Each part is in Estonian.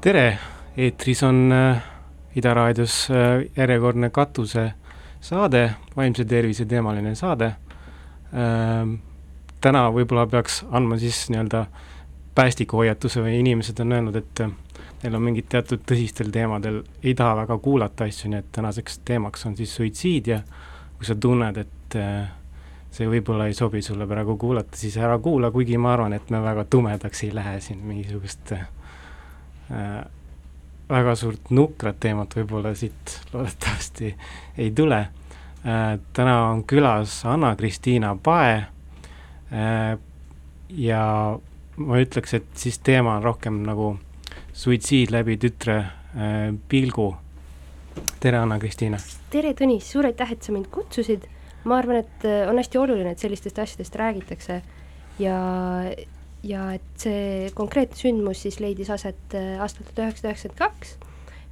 tere, eetris on äh, Ida raadios äh, järjekordne katusesaade, vaimse tervise teemaline saade äh,. täna võib-olla peaks andma siis nii-öelda päästikuhoiatuse või inimesed on öelnud, et äh, neil on mingid teatud tõsistel teemadel, ei taha väga kuulata asju, nii et tänaseks teemaks on siis suitsiid ja kui sa tunned, et see võib-olla ei sobi sulle praegu kuulata, siis ära kuula, kuigi ma arvan, et me väga tumedaks ei lähe siin mingisugust äh, väga suurt nukrat teemat võib-olla siit loodetavasti ei tule äh,. täna on külas Anna-Kristiina Pae äh, ja ma ütleks, et siis teema on rohkem nagu suitsiid läbi tütre äh, pilgu. tere, Anna-Kristiina! tere, Tõnis, suur aitäh, et sa mind kutsusid ma arvan, et äh, on hästi oluline, et sellistest asjadest räägitakse ja, ja et see konkreetne sündmus siis leidis aset äh, aastal tuhat üheksasada üheksakümmend kaks,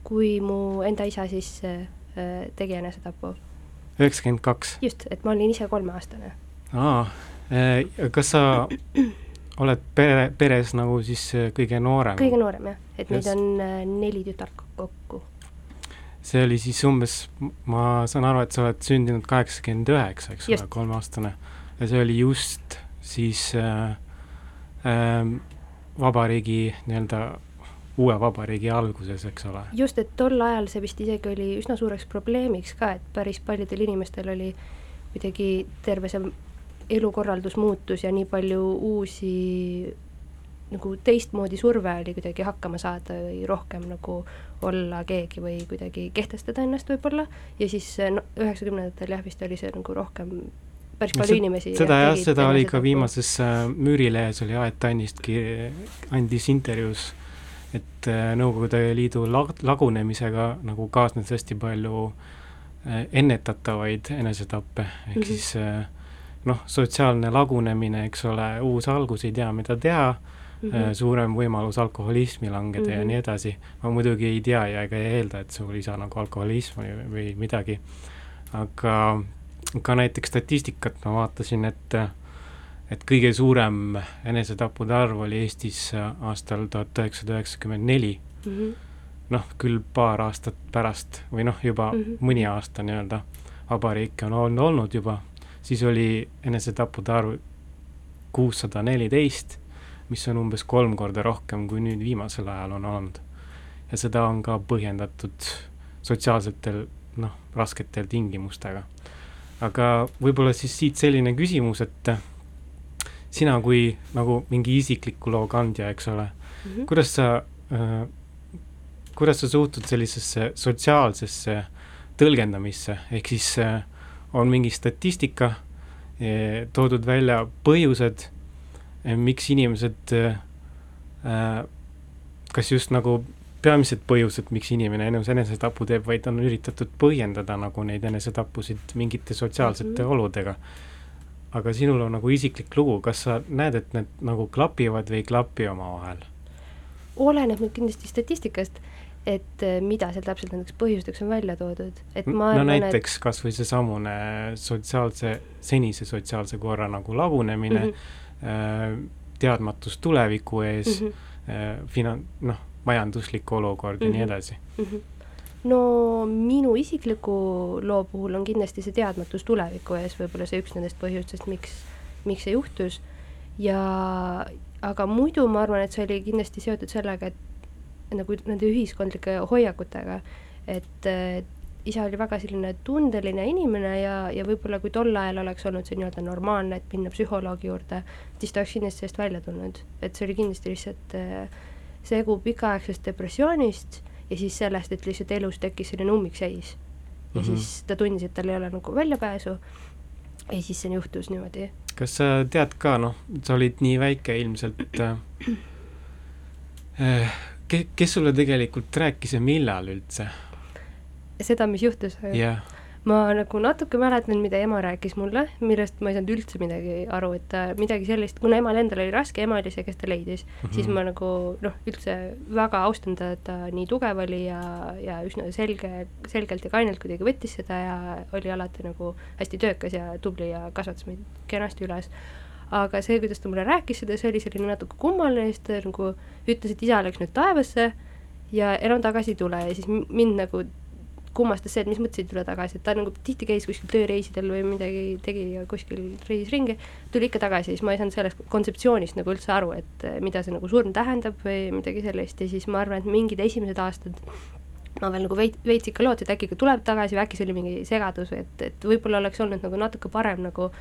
kui mu enda isa siis äh, tegi enesetapu. üheksakümmend kaks? just, et ma olin ise kolmeaastane. aa, kas sa oled pere, peres nagu siis kõige noorem? kõige noorem jah, et meid on neli tütart kokku see oli siis umbes, ma saan aru, et sa oled sündinud kaheksakümmend üheksa, eks ole, kolmeaastane. ja see oli just siis äh, äh, vabariigi nii-öelda uue vabariigi alguses, eks ole. just, et tol ajal see vist isegi oli üsna suureks probleemiks ka, et päris paljudel inimestel oli kuidagi terve see elukorraldus muutus ja nii palju uusi nagu teistmoodi surve oli kuidagi hakkama saada või rohkem nagu olla keegi või kuidagi kehtestada ennast võib-olla ja siis no üheksakümnendatel jah, vist oli see nagu rohkem päris palju no, inimesi seda jah, seda oli ka viimases äh, Müürilehes oli Aet Annistki, andis intervjuus, et äh, Nõukogude Liidu lag-, lagunemisega nagu kaasnes hästi palju äh, ennetatavaid enesetappe, ehk mm -hmm. siis noh, sotsiaalne lagunemine, eks ole, uus algus, ei tea, mida teha mm, -hmm. suurem võimalus alkoholismi langeda mm -hmm. ja mhm. nii edasi. ma muidugi ei tea ja ega ei eelda, et sul isa nagu alkoholism või, või midagi, aga ka näiteks statistikat ma vaatasin, et et kõige suurem enesetappude arv oli Eestis aastal tuhat üheksasada üheksakümmend neli. Mhm. noh, küll paar aastat pärast või noh, juba mm -hmm. mõni aasta nii-öelda vabariiki on olnud juba, siis oli enesetappude arv kuussada neliteist mis on umbes kolm korda rohkem, kui nüüd viimasel ajal on olnud. ja seda on ka põhjendatud sotsiaalsetel noh, rasketel tingimustega. Aga võib-olla siis siit selline küsimus, et sina kui nagu mingi isikliku loo kandja, eks ole mm, -hmm. kuidas sa äh,, kuidas sa suhtud sellisesse sotsiaalsesse tõlgendamisse, ehk siis äh, on mingi statistika eh, toodud välja põhjused Eh, miks inimesed äh, kas just nagu peamised põhjused, miks inimene enese enesetapu teeb, vaid on üritatud põhjendada nagu neid enesetappusid mingite sotsiaalsete mm -hmm. oludega. aga sinul on nagu isiklik lugu, kas sa näed, et need nagu klapivad või ei klapi omavahel? oleneb nüüd kindlasti statistikast, et mida seal täpselt nendeks põhjusteks on välja toodud, et ma arvan, no näiteks et... kas või seesamune sotsiaalse, senise sotsiaalse korra nagu lagunemine mm, -hmm Äh, teadmatus tuleviku ees mm, -hmm. fina-, noh, majanduslik olukord mm -hmm. ja nii mhm. edasi mm. -hmm no minu isikliku loo puhul on kindlasti see teadmatus tuleviku ees võib-olla see üks nendest põhjustest, miks, miks see juhtus ja aga muidu ma arvan, et see oli kindlasti seotud sellega, et nagu nende ühiskondlike hoiakutega, et, et isa oli väga selline tundeline inimene ja, ja võib-olla kui tol ajal oleks olnud see nii-öelda normaalne, et minna psühholoogi juurde, siis ta oleks kindlasti sellest välja tulnud, et see oli kindlasti lihtsalt äh, segu pikaaegsest depressioonist ja siis sellest, et lihtsalt elus tekkis selline ummikseis. ja mm -hmm. siis ta tundis, et tal ei ole nagu väljapääsu ja siis see juhtus niimoodi. kas sa tead ka, noh, sa olid nii väike ilmselt äh, äh kes sulle tegelikult rääkis ja millal üldse? seda, mis juhtus yeah.. Ma nagu natuke mäletan, mida ema rääkis mulle, millest ma ei saanud üldse midagi aru, et ta midagi sellist, kuna emal endal oli raske, ema oli see, kes ta leidis mm, -hmm. siis ma nagu noh, üldse väga austan teda, et ta nii tugev oli ja, ja üsna selge, selgelt ja kainelt kuidagi võttis seda ja oli alati nagu hästi töökas ja tubli ja kasvatas meid kenasti üles aga see, kuidas ta mulle rääkis seda, see oli selline natuke kummaline, siis ta nagu ütles, et isa läks nüüd taevasse ja enam tagasi ei tule ja siis mind nagu kummastas see, et mis mõttes ei tule tagasi, et ta nagu tihti käis kuskil tööreisidel või midagi tegi ja kuskil reisis ringi, tuli ikka tagasi, siis ma ei saanud sellest kontseptsioonist nagu üldse aru, et eh, mida see nagu surm tähendab või midagi sellist ja siis ma arvan, et mingid esimesed aastad ma veel nagu veits, veits ikka lootsin, et äkki ka tuleb tagasi või äkki see oli mingi segadus või et, et võib-olla oleks olnud nagu natuke parem nagu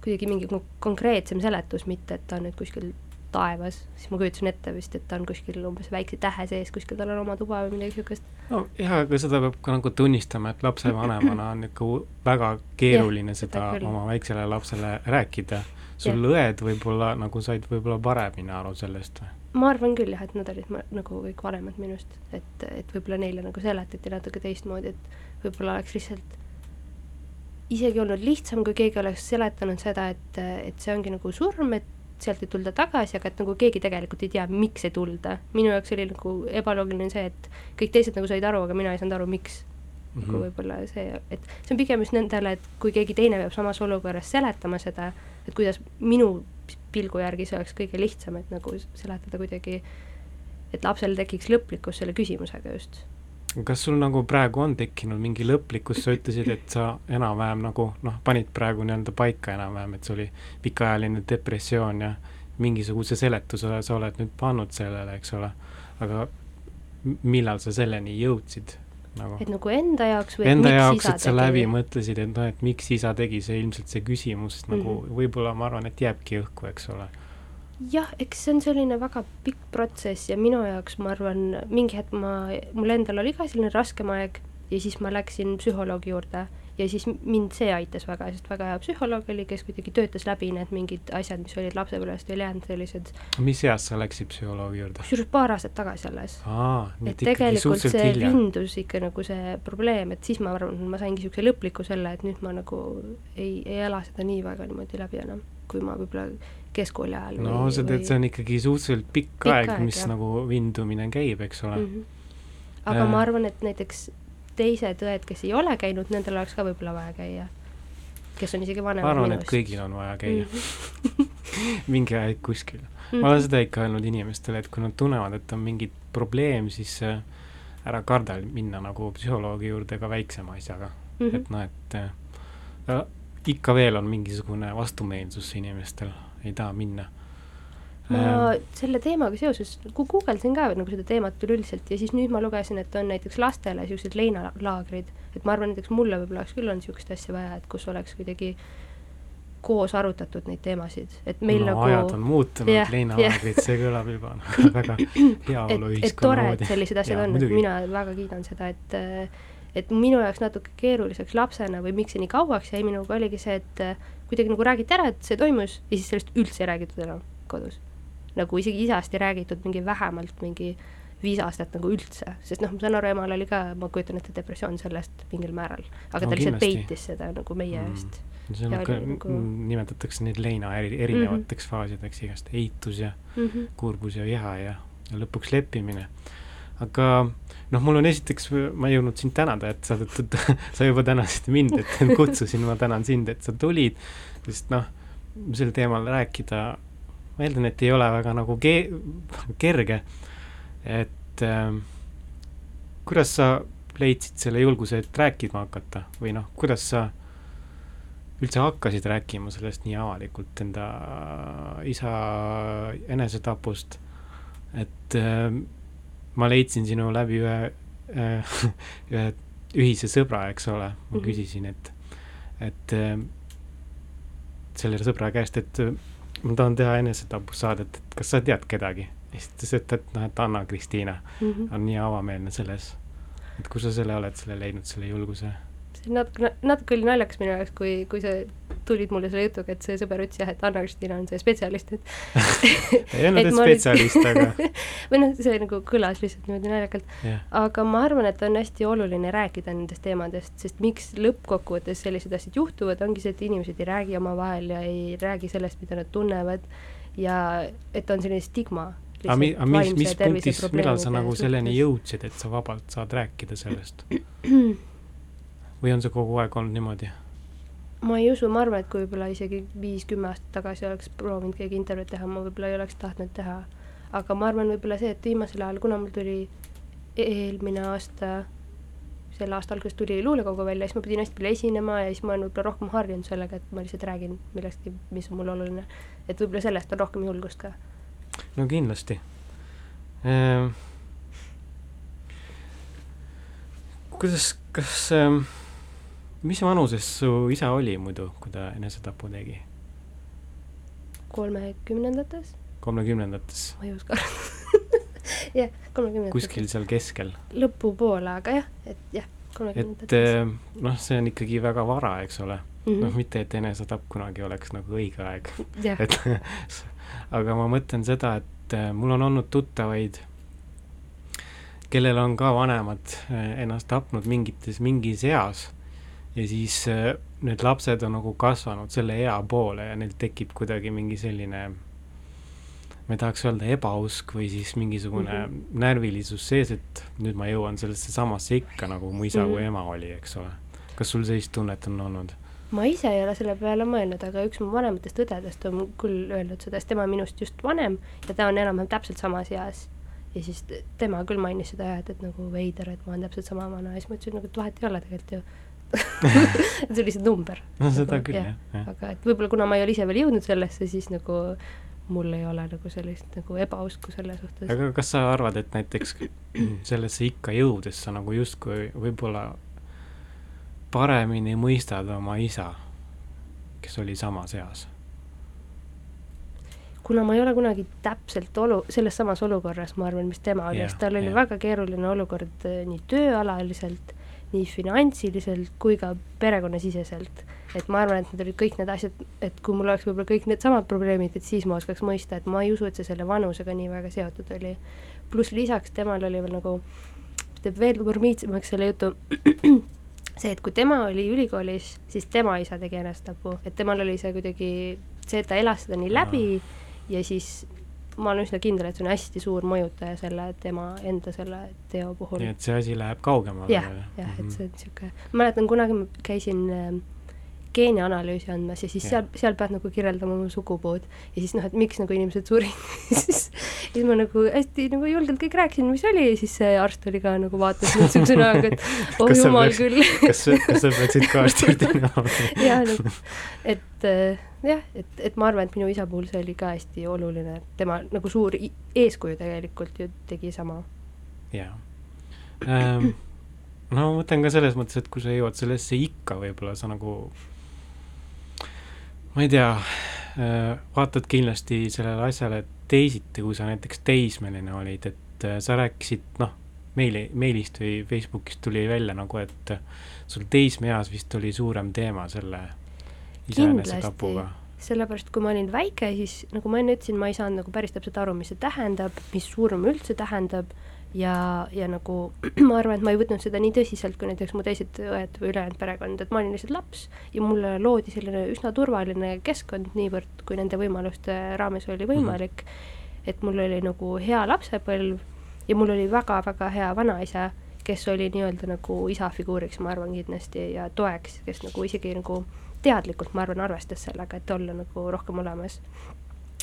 kuidagi mingi konkreetsem seletus, mitte et ta nüüd kuskil taevas, siis ma kujutasin ette vist, et ta on kuskil umbes väikse tähe sees, kuskil tal on oma tuba või midagi niisugust. no jah, aga seda peab ka nagu tunnistama, et lapsevanemana on ikka väga keeruline ja, seda oma väiksele lapsele rääkida. sul ja. õed võib-olla nagu said võib-olla paremini aru sellest või? ma arvan küll jah, et nad olid nagu kõik vanemad minust, et, et võib-olla neile nagu seletati natuke teistmoodi, et võib-olla oleks lihtsalt isegi olnud lihtsam, kui keegi oleks seletanud seda, et, et see ongi nagu surm, et sealt ei tulda tagasi, aga et nagu keegi tegelikult ei tea, miks ei tulda. minu jaoks oli nagu ebaloogiline see, et kõik teised nagu said aru, aga mina ei saanud aru, miks mm. -hmm. nagu võib-olla see, et see on pigem just nendele, et kui keegi teine peab samas olukorras seletama seda, et kuidas minu pilgu järgi see oleks kõige lihtsam, et nagu seletada kuidagi, et lapsel tekiks lõplikkus selle küsimusega just kas sul nagu praegu on tekkinud mingi lõplikkus, sa ütlesid, et sa enam-vähem nagu noh, panid praegu nii-öelda paika enam-vähem, et see oli pikaajaline depressioon ja mingisuguse seletuse sa oled nüüd pannud sellele, eks ole, aga millal sa selleni jõudsid nagu? et nagu enda jaoks või enda jaoks, et sa läbi mõtlesid, et noh, et miks isa tegi, see ilmselt see küsimus nagu mm -hmm. võib-olla ma arvan, et jääbki õhku, eks ole jah, eks see on selline väga pikk protsess ja minu jaoks ma arvan, mingi hetk ma, mul endal oli ka selline raskem aeg ja siis ma läksin psühholoogi juurde ja siis mind see aitas väga, sest väga hea psühholoog oli, kes kuidagi töötas läbi need mingid asjad, mis olid lapsepõlvest veel jäänud, sellised. mis eas sa läksid psühholoogi juurde? kusjuures paar aastat tagasi alles. et tegelikult see hilja. vindus ikka nagu see probleem, et siis ma arvan, ma saingi niisuguse lõpliku selle, et nüüd ma nagu ei, ei ela seda nii väga niimoodi läbi enam, kui ma võib-olla keskkooli ajal no või, sa tead või..., see on ikkagi suhteliselt pikk, pikk aeg, aeg, mis jah. nagu vindumine käib, eks ole mm. -hmm. aga äh... ma arvan, et näiteks teised õed, kes ei ole käinud, nendel oleks ka võib-olla vaja käia. kes on isegi vanemad ma arvan, et kõigil on vaja käia mm. -hmm. mingi aeg kuskil mm. -hmm. ma olen seda ikka öelnud inimestele, et kui nad tunnevad, et on mingi probleem, siis äh, ära karda minna nagu psühholoogi juurde ka väiksema asjaga mm. -hmm. et noh, et äh, ikka veel on mingisugune vastumeelsus inimestel ei taha minna ma ähm. selle teemaga seoses guugeldasin ka nagu seda teemat üleüldiselt ja siis nüüd ma lugesin, et on näiteks lastele niisugused leinalaagrid, et ma arvan, näiteks mulle võib-olla oleks küll olnud niisugust asja vaja, et kus oleks kuidagi koos arutatud neid teemasid, et meil no, nagu ajad on muutunud yeah,, leinalaagrid yeah., see kõlab juba nagu väga heaoluühiskonna moodi. et tore, et sellised asjad ja, on, et mina väga kiidan seda, et et minu jaoks natuke keeruliseks lapsena või miks see nii kauaks jäi minuga, oligi see, et kuidagi nagu räägiti ära, et see toimus ja siis sellest üldse ei räägitud enam kodus. nagu isegi isast ei räägitud mingi vähemalt mingi viis aastat nagu üldse, sest noh, ma saan aru, emal oli ka, ma kujutan ette, depressioon sellest mingil määral, aga no, ta lihtsalt peitis seda nagu meie mm. eest see on ka nagu... nimetatakse neid leina eri, erinevateks mm -hmm. faasideks igast, eitus ja mm -hmm. kurbus ja viha ja, ja lõpuks leppimine. aga noh, mul on esiteks, ma ei jõudnud sind tänada, et sa, sa juba tänasid mind, et kutsusin, ma tänan sind, et sa tulid, sest noh, sel teemal rääkida, ma eeldan, et ei ole väga nagu ke-, kerge, et äh, kuidas sa leidsid selle julguse, et rääkima hakata? või noh, kuidas sa üldse hakkasid rääkima sellest nii avalikult enda isa enesetapust, et äh, ma leidsin sinu läbi ühe äh,, ühe ühise sõbra, eks ole, ma mm -hmm. küsisin, et, et äh, selle sõbra käest, et äh, ma tahan teha enesetapusaadet, et kas sa tead kedagi? ja siis ta ütles, et, et noh, et Anna-Kristiina mm -hmm. on nii avameelne selles. et kus sa selle oled, selle leidnud, selle julguse? See natuke, natuke oli naljakas minu jaoks, kui, kui sa tulid mulle selle jutuga, et see sõber ütles jah, et Anna-Kristina on see spetsialist, et ei olnud et spetsialist, aga või noh, see nagu kõlas lihtsalt niimoodi naljakalt. Yeah.. aga ma arvan, et on hästi oluline rääkida nendest teemadest, sest miks lõppkokkuvõttes sellised asjad juhtuvad, ongi see, et inimesed ei räägi omavahel ja ei räägi sellest, mida nad tunnevad ja et on selline stigma aga mi-, aga mis, mis punktis, millal sa nagu selleni jõudsid, et sa vabalt saad rääkida sellest? või on see kogu aeg olnud niimoodi? ma ei usu, ma arvan, et kui võib-olla isegi viis-kümme aastat tagasi oleks proovinud keegi intervjuud teha, ma võib-olla ei oleks tahtnud teha. aga ma arvan võib-olla see, et viimasel ajal, kuna mul tuli eelmine aasta, selle aasta alguses tuli luulekogu välja, siis ma pidin hästi palju esinema ja siis ma olen võib-olla rohkem harjunud sellega, et ma lihtsalt räägin millestki, mis on mulle oluline. et võib-olla sellest on rohkem julgust ka. no kindlasti ehm,. kuidas, kas ähm,, mis vanuses su isa oli muidu, kui ta enesetapu tegi? kolmekümnendates. kolmekümnendates? ma ei oska jah, kolmekümnendates. kuskil seal keskel? lõpupoole, aga jah, et jah, kolmekümnendates. et äh, noh, see on ikkagi väga vara, eks ole mm -hmm.. noh, mitte, et enesetapp kunagi oleks nagu õige aeg et aga ma mõtlen seda, et äh, mul on olnud tuttavaid, kellel on ka vanemad äh, ennast tapnud mingites, mingis eas ja siis need lapsed on nagu kasvanud selle ea poole ja neil tekib kuidagi mingi selline ma ei tahaks öelda ebausk või siis mingisugune mm -hmm. närvilisus sees, et nüüd ma jõuan sellesse samasse ikka, nagu mu isa mm -hmm. või ema oli, eks ole. kas sul sellist tunnet on olnud? ma ise ei ole selle peale mõelnud, aga üks mu vanematest õdedest on küll öelnud seda, sest tema on minust just vanem ja ta on enam-vähem täpselt samas eas. ja siis tema küll mainis seda jah, et, et nagu veider, et ma olen täpselt sama vana ja siis ma ütlesin nagu, et vahet ei ole tegelikult ju see on lihtsalt number. no seda nagu, küll jah, jah.. aga et võib-olla kuna ma ei ole ise veel jõudnud sellesse, siis nagu mul ei ole nagu sellist nagu ebausku selle suhtes. aga kas sa arvad, et näiteks sellesse ikka jõudes sa nagu justkui võib-olla paremini mõistad oma isa, kes oli samas eas? kuna ma ei ole kunagi täpselt olu-, selles samas olukorras, ma arvan, mis tema oli, sest tal oli yeah. väga keeruline olukord eh, nii tööalaliselt, nii finantsiliselt kui ka perekonnasiseselt. Et ma arvan, et need olid kõik need asjad, et kui mul oleks võib-olla kõik needsamad probleemid, et siis ma oskaks mõista, et ma ei usu, et see selle vanusega nii väga seotud oli. pluss lisaks temal oli veel nagu, teeb veel mormiitsemaks selle jutu, see, et kui tema oli ülikoolis, siis tema isa tegi enesetapu, et temal oli see kuidagi see, et ta elas seda nii läbi ja siis ma olen üsna kindel, et see on hästi suur mõjutaja selle tema enda selle teo puhul. nii et see asi läheb kaugemale. jah, jah, et see on niisugune, ma mäletan kunagi ma käisin äh, geenianalüüsi andmas ja siis ja. seal, seal pead nagu kirjeldama oma sugupuud ja siis noh, et miks nagu inimesed surid siis, siis ma nagu hästi nagu julgelt kõik rääkisin, mis oli ja siis see arst oli ka nagu vaatas mind siukse näoga, et oh jumal peaks, küll kas, kas sa peaksid ka arsti minema jah, nagu, et äh, jah, et, et ma arvan, et minu isa puhul see oli ka hästi oluline, tema nagu suur eeskuju tegelikult ju tegi sama. jaa ähm, no ma mõtlen ka selles mõttes, et kui sa jõuad sellesse ikka, võib-olla sa nagu ma ei tea, äh, vaatad kindlasti sellele asjale teisiti, kui sa näiteks teismeline olid, et äh, sa rääkisid, noh, meili, meilist või Facebookist tuli välja nagu, et sul teismeeas vist oli suurem teema selle iseenesetapuga. sellepärast, kui ma olin väike, siis nagu ma enne ütlesin, ma ei saanud nagu päris täpselt aru, mis see tähendab, mis surm üldse tähendab ja, ja nagu ma arvan, et ma ei võtnud seda nii tõsiselt kui näiteks mu teised õed või ülejäänud perekond, et ma olin lihtsalt laps ja mulle loodi selline üsna turvaline keskkond niivõrd, kui nende võimaluste raames oli mhm. võimalik. et mul oli nagu hea lapsepõlv ja mul oli väga-väga hea vanaisa, kes oli nii-öelda nagu isa figuuriks, ma arvan kindlasti, ja toeks, kes nagu isegi nagu teadlikult, ma arvan, arvestas sellega, et olla nagu rohkem olemas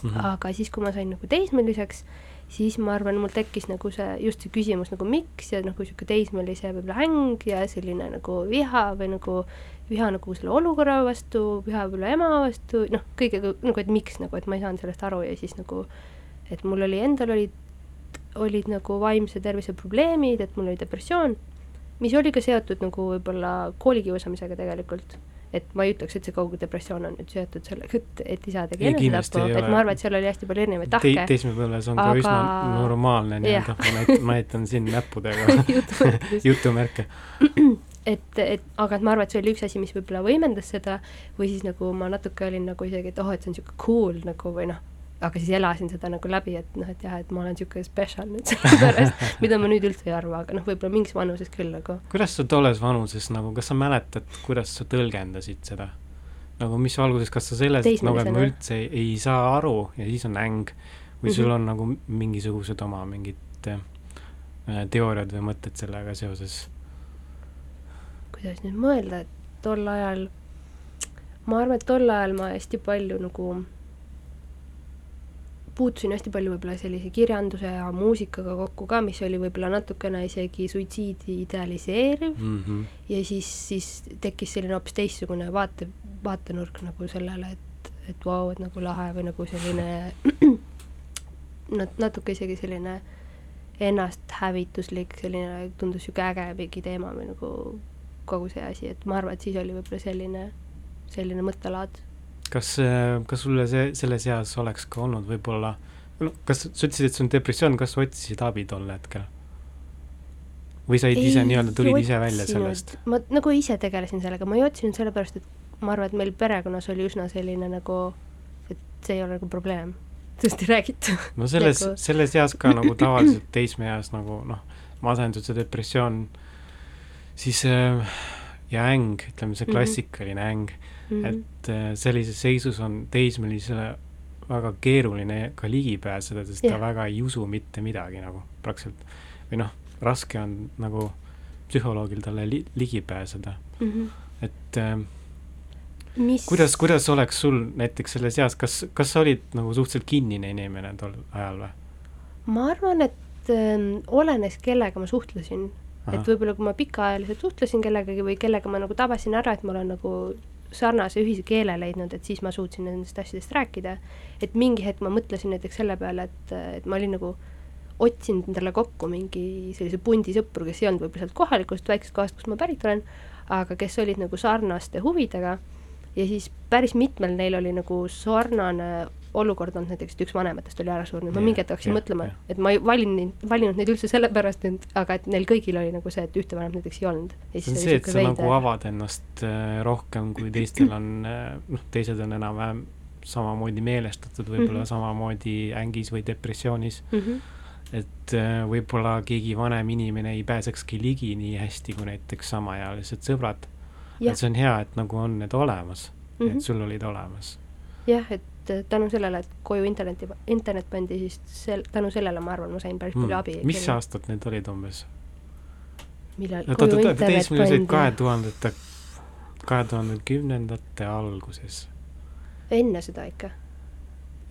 mm. -hmm. aga siis, kui ma sain nagu teismeliseks, siis ma arvan, mul tekkis nagu see, just see küsimus nagu miks ja nagu niisugune teismelise võib-olla häng ja selline nagu viha või nagu viha nagu selle olukorra vastu, viha võib-olla ema vastu, noh, kõigega nagu, et miks nagu, et ma ei saanud sellest aru ja siis nagu, et mul oli endal olid, olid nagu vaimse tervise probleemid, et mul oli depressioon, mis oli ka seotud nagu võib-olla koolikiusamisega tegelikult et ma ei ütleks, et see kogu depressioon on nüüd seotud sellega, et, et isa tegi enesetapu, et ma arvan, et seal oli hästi palju erinevaid tahke. Te,. teismepõlves on aga... ka üsna normaalne nii-öelda, ma näitan, ma näitan siin näppudega. Jutumärke. Et, et aga et ma arvan, et see oli üks asi, mis võib-olla võimendas seda või siis nagu ma natuke olin nagu isegi, et oh, et see on niisugune cool nagu või noh, aga siis elasin seda nagu läbi, et noh, et jah, et ma olen niisugune special nüüd sellepärast, mida ma nüüd üldse ei arva, aga noh, võib-olla mingis vanuses küll nagu. kuidas sa tolles vanuses nagu, kas sa mäletad, kuidas sa tõlgendasid seda? nagu mis valguses, kas sa selles, nagu et ma üldse ei, ei saa aru ja siis on äng või sul mm -hmm. on nagu mingisugused oma mingid äh, teooriad või mõtted sellega seoses? kuidas nüüd mõelda, et tol ajal, ma arvan, et tol ajal ma hästi palju nagu puutusin hästi palju võib-olla sellise kirjanduse ja muusikaga kokku ka, mis oli võib-olla natukene isegi suitsiidi idealiseeriv mm. -hmm. ja siis, siis tekkis selline hoopis teistsugune vaate, vaatenurk nagu sellele, et, et vau wow,, et nagu lahe või nagu selline nat-, natuke isegi selline ennasthävituslik, selline tundus niisugune äge mingi teema või nagu kogu see asi, et ma arvan, et siis oli võib-olla selline, selline mõttelaad kas, kas sulle see, selles eas oleks ka olnud võib-olla, no kas sa ütlesid, et sul on depressioon, kas sa otsisid abi tol hetkel? või said ise nii-öelda, tulid ise välja sellest? ma nagu ise tegelesin sellega, ma ei otsinud sellepärast, et ma arvan, et meil perekonnas oli üsna selline nagu, et see ei ole nagu probleem, sellest ei räägita. no selles nagu..., selles eas ka nagu tavaliselt teismeeas nagu noh, masendus ja depressioon, siis äh, ja äng, ütleme see mhm. klassikaline mm -hmm. äng mm, -hmm. et äh, sellises seisus on teismelisele väga keeruline ka ligi pääseda, sest yeah. ta väga ei usu mitte midagi nagu praktiliselt. või noh, raske on nagu psühholoogil talle li ligi pääseda mm. -hmm. et äh, mis kuidas, kuidas oleks sul näiteks selles eas, kas, kas sa olid nagu suhteliselt kinnine inimene tol ajal või? ma arvan, et äh, olenes, kellega ma suhtlesin. et võib-olla kui ma pikaajaliselt suhtlesin kellegagi või kellega ma nagu tabasin ära, et ma olen nagu sarnase ühise keele leidnud, et siis ma suutsin nendest asjadest rääkida. et mingi hetk ma mõtlesin näiteks selle peale, et, et ma olin nagu otsinud endale kokku mingi sellise pundi sõpru, kes ei olnud võib-olla sealt kohalikust väiksest kohast, kust ma pärit olen, aga kes olid nagu sarnaste huvidega ja siis päris mitmel neil oli nagu sarnane olukord olnud näiteks, et üks vanematest oli ära surnud, ma mingi hetk hakkasin mõtlema, et ma ei valinud, valinud neid üldse sellepärast, et aga et neil kõigil oli nagu see, et ühte vanemat näiteks ei olnud. see on see, et sa veide. nagu avad ennast äh, rohkem, kui teistel on äh,, noh, teised on enam-vähem samamoodi meelestatud, võib-olla mm -hmm. samamoodi ängis või depressioonis mm. -hmm et äh, võib-olla keegi vanem inimene ei pääsekski ligi nii hästi kui näiteks samaealised sõbrad. et see on hea, et nagu on need olemas mm, -hmm. et sul olid olemas. jah, et et tänu sellele, et koju interneti, internet pandi, siis sel-, tänu sellele ma arvan, ma sain päris palju mm. abi. mis kelle... aastad need olid umbes? millal no, koju internet pandi? kahe tuhandete, kahe tuhande kümnendate alguses. enne seda ikka?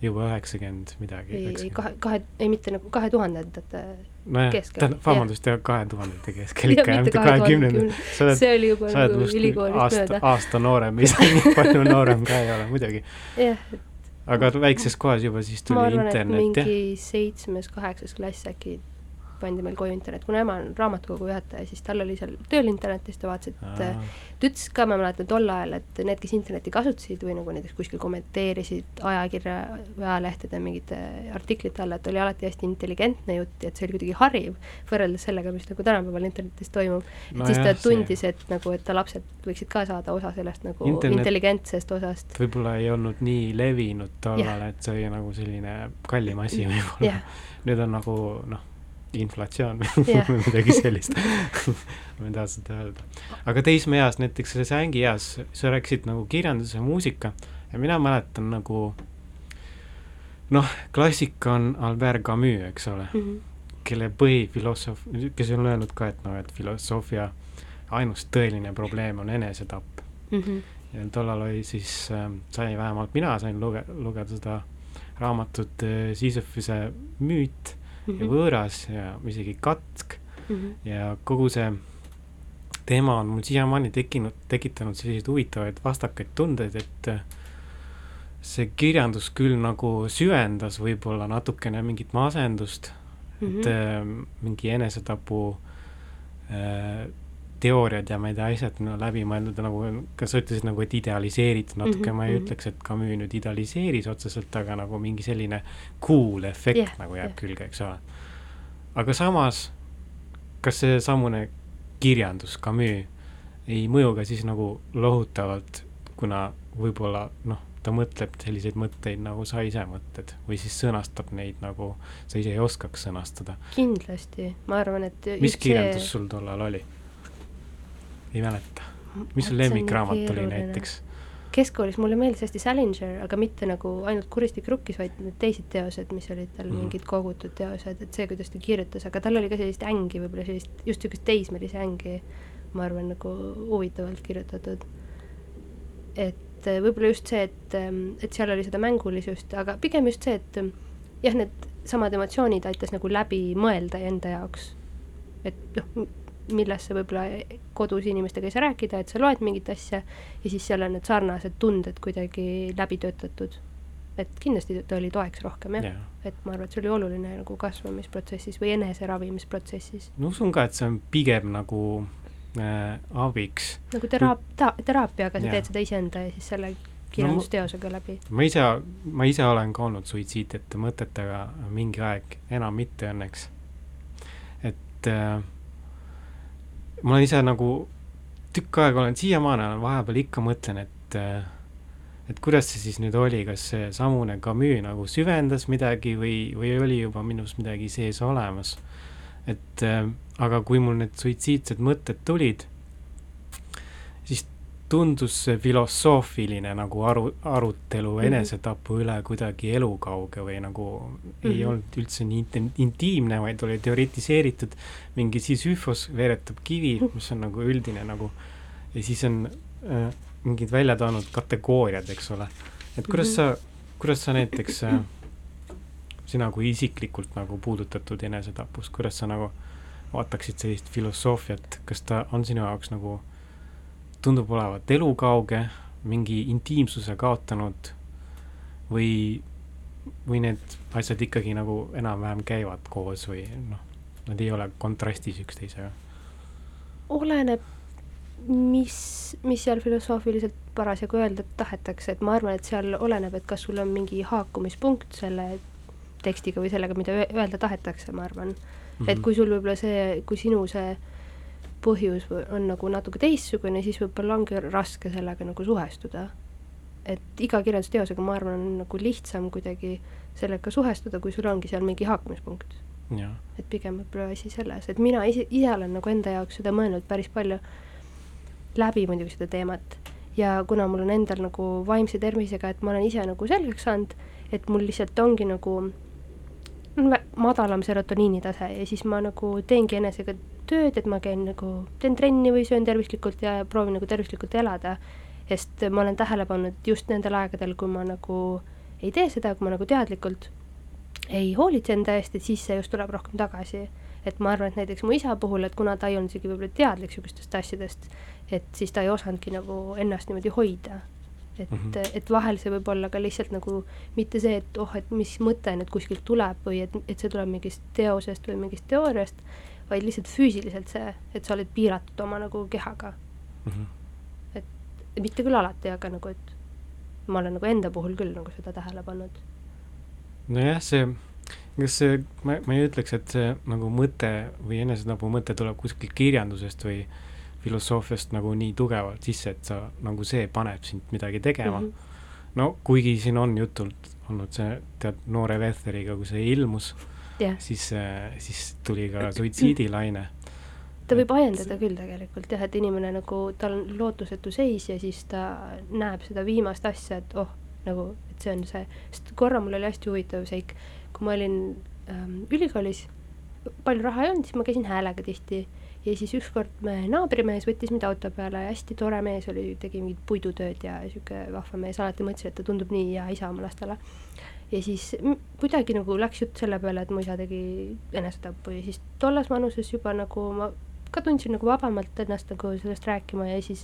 juba üheksakümmend midagi. ei, ei kahe, kahe, ei mitte nagu kahe tuhandendate nojah, tähendab, vabandust, jah, kahe tuhandete keskel ikka mitte kahekümnenda. see oli juba nagu ülikoolist mööda. aasta noorem, ise nii palju noorem ka ei ole muidugi. jah, et aga väikses kohas juba siis tuli arvan, internet, jah? mingi seitsmes-kaheksas klass äkki pandi meil koju internet, kuna ema on raamatukogu juhataja, siis tal oli seal tööl internet ja siis ta vaatas, et ta ütles ka, ma mäletan tol ajal, et need, kes internetti kasutasid või nagu näiteks kuskil kommenteerisid ajakirja või ajalehtede mingite artiklite alla, et oli alati hästi intelligentne jutt ja et see oli kuidagi hariv võrreldes sellega, mis nagu tänapäeval internetis toimub no. et siis ta tundis, et nagu, et ta lapsed võiksid ka saada osa sellest nagu internet intelligentsest osast. võib-olla ei olnud nii levinud tollal, et see oli nagu selline kallim asi võib-olla. nüüd on nagu noh inflatsioon yeah. või midagi sellist ma ei taha seda öelda. aga teismeeas, näiteks selles ängieas, sa rääkisid nagu kirjandus ja muusika ja mina mäletan nagu noh, klassika on Albert Camus, eks ole mm, -hmm. kelle põhifilosoof, kes on öelnud ka, et noh, et filosoofia ainus tõeline probleem on enesetapp mm. -hmm. ja tollal oli siis äh,, sai vähemalt mina sain luge-, lugeda seda raamatut äh, Sisyphuse müüt. Ja võõras ja isegi katk mm -hmm. ja kogu see teema on mul siiamaani tekkinud, tekitanud selliseid huvitavaid vastakaid tundeid, et äh, see kirjandus küll nagu süvendas võib-olla natukene mingit masendust mm, -hmm. et äh, mingi enesetapu äh, teooriad ja ma ei tea, asjad no, läbi mõeldud nagu, kas sa ütlesid nagu, et idealiseeritud natuke mm, -hmm. ma ei mhm. ütleks, et Camus nüüd idealiseeris otseselt, aga nagu mingi selline cool efekt yeah, nagu jääb yeah. külge, eks ole. aga samas, kas seesamune kirjandus, Camus, ei mõju ka siis nagu lohutavalt, kuna võib-olla noh, ta mõtleb selliseid mõtteid, nagu sa ise mõtled või siis sõnastab neid nagu sa ise ei oskaks sõnastada? kindlasti, ma arvan, et mis kirjandus see... sul tollal oli? Ei mäleta. mis su lemmikraamat oli näiteks? keskkoolis mulle meeldis hästi Salinger, aga mitte nagu ainult Kuristik rukkis, vaid need teised teosed, mis olid tal mm. mingid kogutud teosed, et see, kuidas ta kirjutas, aga tal oli ka sellist ängi, võib-olla sellist, just niisugust teismelise ängi, ma arvan, nagu huvitavalt kirjutatud. et võib-olla just see, et, et seal oli seda mängulisust, aga pigem just see, et jah, need samad emotsioonid aitas nagu läbi mõelda enda jaoks. et noh, millest sa võib-olla kodus inimestega ei saa rääkida, et sa loed mingit asja ja siis seal on need sarnased tunded kuidagi läbi töötatud. et kindlasti ta oli toeks rohkem jah Jaa. et ma arvan, et see oli oluline nagu kasvamisprotsessis või eneseravimisprotsessis. ma usun ka, et see on pigem nagu äh, abiks. nagu teraap- ta,, teraapia, aga sa Jaa. teed seda iseenda ja siis selle kirjandusteosega läbi. ma ise, ma ise olen ka olnud suitsiidsete mõtetega mingi aeg, enam mitte õnneks. et äh, ma olen ise nagu tükk aega olen, siiamaani vahepeal ikka mõtlen, et et kuidas see siis nüüd oli, kas see samune Camus nagu süvendas midagi või, või oli juba minus midagi sees olemas. et aga kui mul need suitsiidsed mõtted tulid, tundus see filosoofiline nagu aru, arutelu Mhm. enesetapu üle kuidagi elukauge või nagu mm -hmm. ei Mhm. olnud üldse nii intim, intiimne, vaid oli teoritiseeritud, mingi Sisyphos veeretab kivi, mis on nagu üldine nagu, ja siis on äh, mingid välja toonud kategooriad, eks ole. et kuidas Mhm. sa, kuidas sa näiteks äh, sina kui isiklikult nagu puudutatud enesetapust, kuidas sa nagu vaataksid sellist filosoofiat, kas ta on sinu jaoks nagu tundub olevat elukauge, mingi intiimsuse kaotanud või, või need asjad ikkagi nagu enam-vähem käivad koos või noh, nad ei ole kontrastis üksteisega? oleneb, mis, mis seal filosoofiliselt parasjagu öelda tahetakse, et ma arvan, et seal oleneb, et kas sul on mingi haakumispunkt selle tekstiga või sellega, mida öe- öelda tahetakse, ma arvan mm. -hmm. et kui sul võib-olla see, kui sinu see põhjus on nagu natuke teistsugune, siis võib-olla ongi raske sellega nagu suhestuda. et iga kirjandusteosega, ma arvan, on nagu lihtsam kuidagi sellega suhestuda, kui sul ongi seal mingi haakumispunkt jah, et pigem võib-olla asi selles, et mina ise, ise olen nagu enda jaoks seda mõelnud päris palju läbi muidugi seda teemat. Ja kuna mul on endal nagu vaimse tervisega, et ma olen ise nagu selgeks saanud, et mul lihtsalt ongi nagu madalam serotoniini tase ja siis ma nagu teengi enesega tööd, et ma käin nagu, teen trenni või söön tervislikult ja proovin nagu tervislikult elada. sest ma olen tähele pannud just nendel aegadel, kui ma nagu ei tee seda, kui ma nagu teadlikult ei hoolitse enda eest, et siis see just tuleb rohkem tagasi. et ma arvan, et näiteks mu isa puhul, et kuna ta ei olnud isegi võib-olla teadlik niisugustest asjadest, et siis ta ei osanudki nagu ennast niimoodi hoida. et mm. -hmm. et vahel see võib olla ka lihtsalt nagu mitte see, et oh, et mis mõte nüüd kuskilt tuleb või et, et see tuleb mingist teosest või mingist teooriast, vaid lihtsalt füüsiliselt see, et sa oled piiratud oma nagu kehaga. mm -hmm. mitte küll alati, aga nagu, et ma olen nagu enda puhul küll nagu seda tähele pannud. nojah, see, kas see, ma, ma ei ütleks, et see nagu mõte või enesetapu mõte tuleb kuskilt kirjandusest või filosoofiast nagu nii tugevalt sisse, et sa, nagu see paneb sind midagi tegema mm. -hmm. no kuigi siin on jutult olnud see, tead, noore Vetheriga, kui see ilmus, jah, siis, siis tuli ka suitsiidilaine. ta võib ajendada küll tegelikult jah, et inimene nagu, tal on lootusetu seis ja siis ta näeb seda viimast asja, et oh, nagu, et see on see, sest korra mul oli hästi huvitav seik, kui ma olin ähm, ülikoolis, palju raha ei olnud, siis ma käisin häälega tihti ja siis ükskord me naabrimees võttis mind auto peale hästi tore mees oli, tegi mingit puidutööd ja sihuke vahva mees, alati mõtlesin, et ta tundub nii hea isa oma lastele. ja siis kuidagi nagu läks jutt selle peale, et mu isa tegi enesetapu ja siis tolles vanuses juba nagu ma ka tundsin nagu vabamalt ennast nagu sellest rääkima ja siis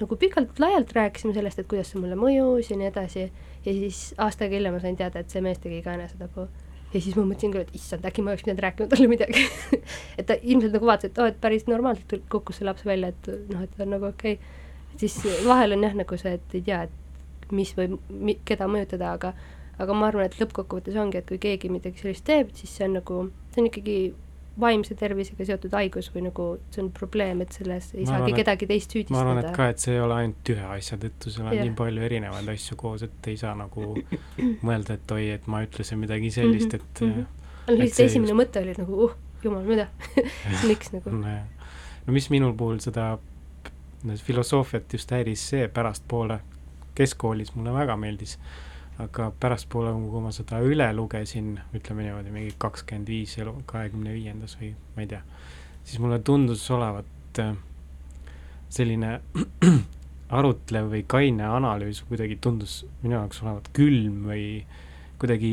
nagu pikalt-laialt rääkisime sellest, et kuidas see mulle mõjus ja nii edasi. ja siis aasta aega hiljem ma sain teada, et see mees tegi ka enesetapu ja siis ma mõtlesin küll, et issand, äkki ma oleks pidanud rääkima talle midagi et ta ilmselt nagu vaatas, et oo oh,, et päris normaalselt kukkus see laps välja, et noh, et ta on nagu okei okay. siis vahel on jah nagu see, et ei tea, et mis või mi, keda mõjutada, aga aga ma arvan, et lõppkokkuvõttes ongi, et kui keegi midagi sellist teeb, siis see on nagu, see on ikkagi vaimse tervisega seotud haigus või nagu see on probleem, et selles ei Ma saagi arvan, et- kedagi teist ma arvan, et süüdistada. ka, et see ei ole ainult ühe asja tõttu, seal on Jah. nii palju erinevaid asju koos, et ei saa nagu mõelda, et oi, et ma ütlesin midagi sellist, et Mhm, mhm. mm aga et lihtsalt esimene just- mõte oli nagu uh, jumal, mida miks nagu -hmm. no mis minul puhul seda filosoofiat just häiris see pärastpoole, keskkoolis mulle väga meeldis, aga pärastpoole, kui ma seda üle lugesin, ütleme niimoodi, mingi kakskümmend viis elu, kahekümne viiendas või ma ei tea, siis mulle tundus olevat äh, selline arutlev või kaine analüüs kuidagi tundus minu jaoks olevat külm või kuidagi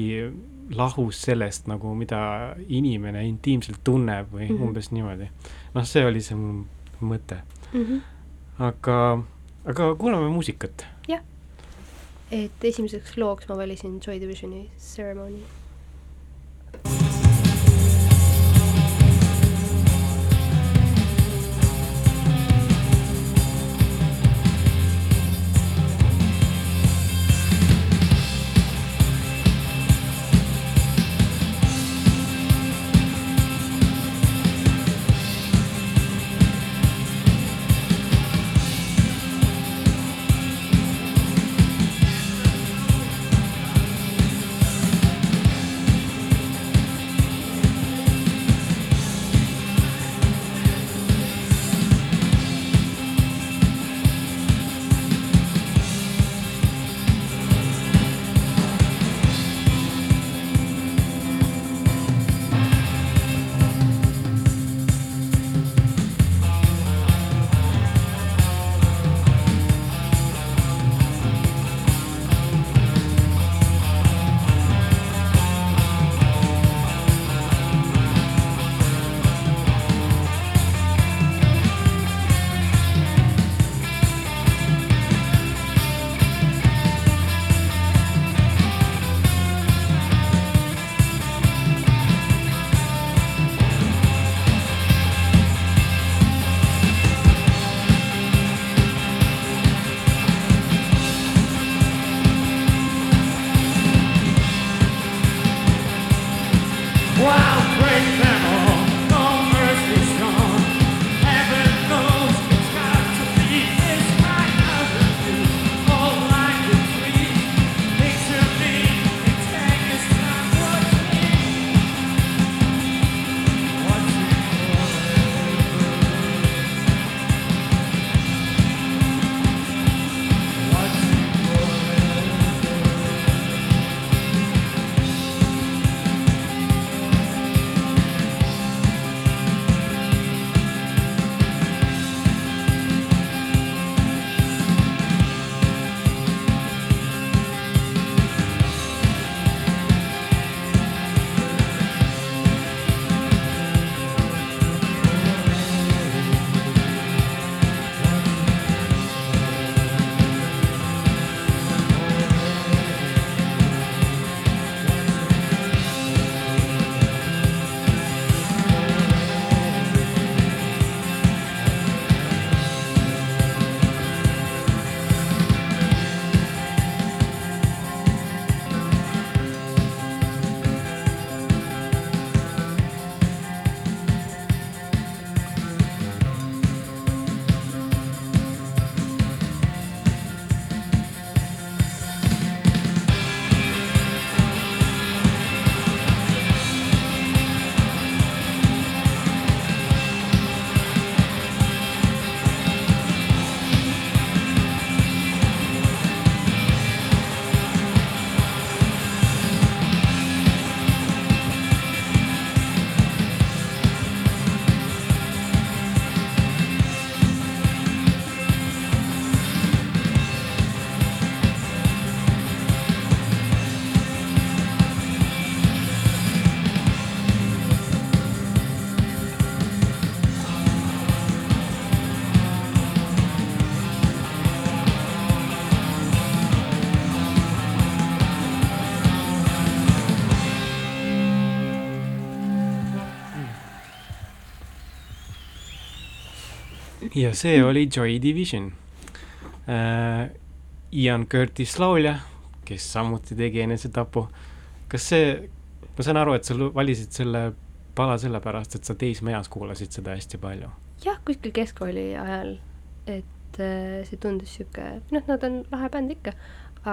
lahus sellest nagu, mida inimene intiimselt tunneb või mm -hmm. umbes niimoodi. noh, see oli see mu mõte mm. -hmm. aga, aga kuulame muusikat. Et esimeseks looks ma valisin Joy Divisioni Ceremony ja see oli Joy Division äh,. Ian Curtis laulja, kes samuti tegi enesetapu. kas see, ma saan aru, et sa valisid selle pala sellepärast, et sa teismeeas kuulasid seda hästi palju? jah, kuskil keskkooli ajal, et äh, see tundus niisugune, noh, nad on lahe bänd ikka,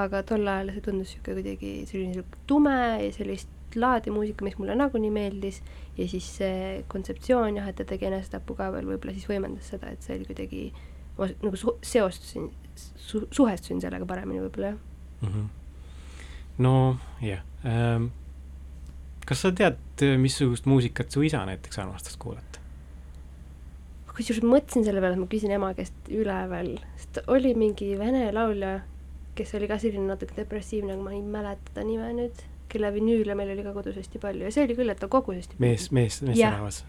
aga tol ajal see tundus niisugune kuidagi selline tume ja sellist laadi muusika, mis mulle nagunii meeldis ja siis see kontseptsioon jah, et ta tegi enesetapu ka veel võib-olla siis võimendas seda, et see oli kuidagi, ma nagu su-, seostusin su,, suhestusin sellega paremini võib-olla jah mm. -hmm. no jah ähm,, kas sa tead, missugust muusikat su isa näiteks armastas kuulata? kusjuures mõtlesin selle peale, et ma küsin ema käest üle veel, sest oli mingi vene laulja, kes oli ka selline natuke depressiivne, aga ma ei mäleta ta nime nüüd kelle vinüüle meil oli ka kodus hästi palju ja see oli küll, et ta kogus hästi mees, mees, meesterahvas.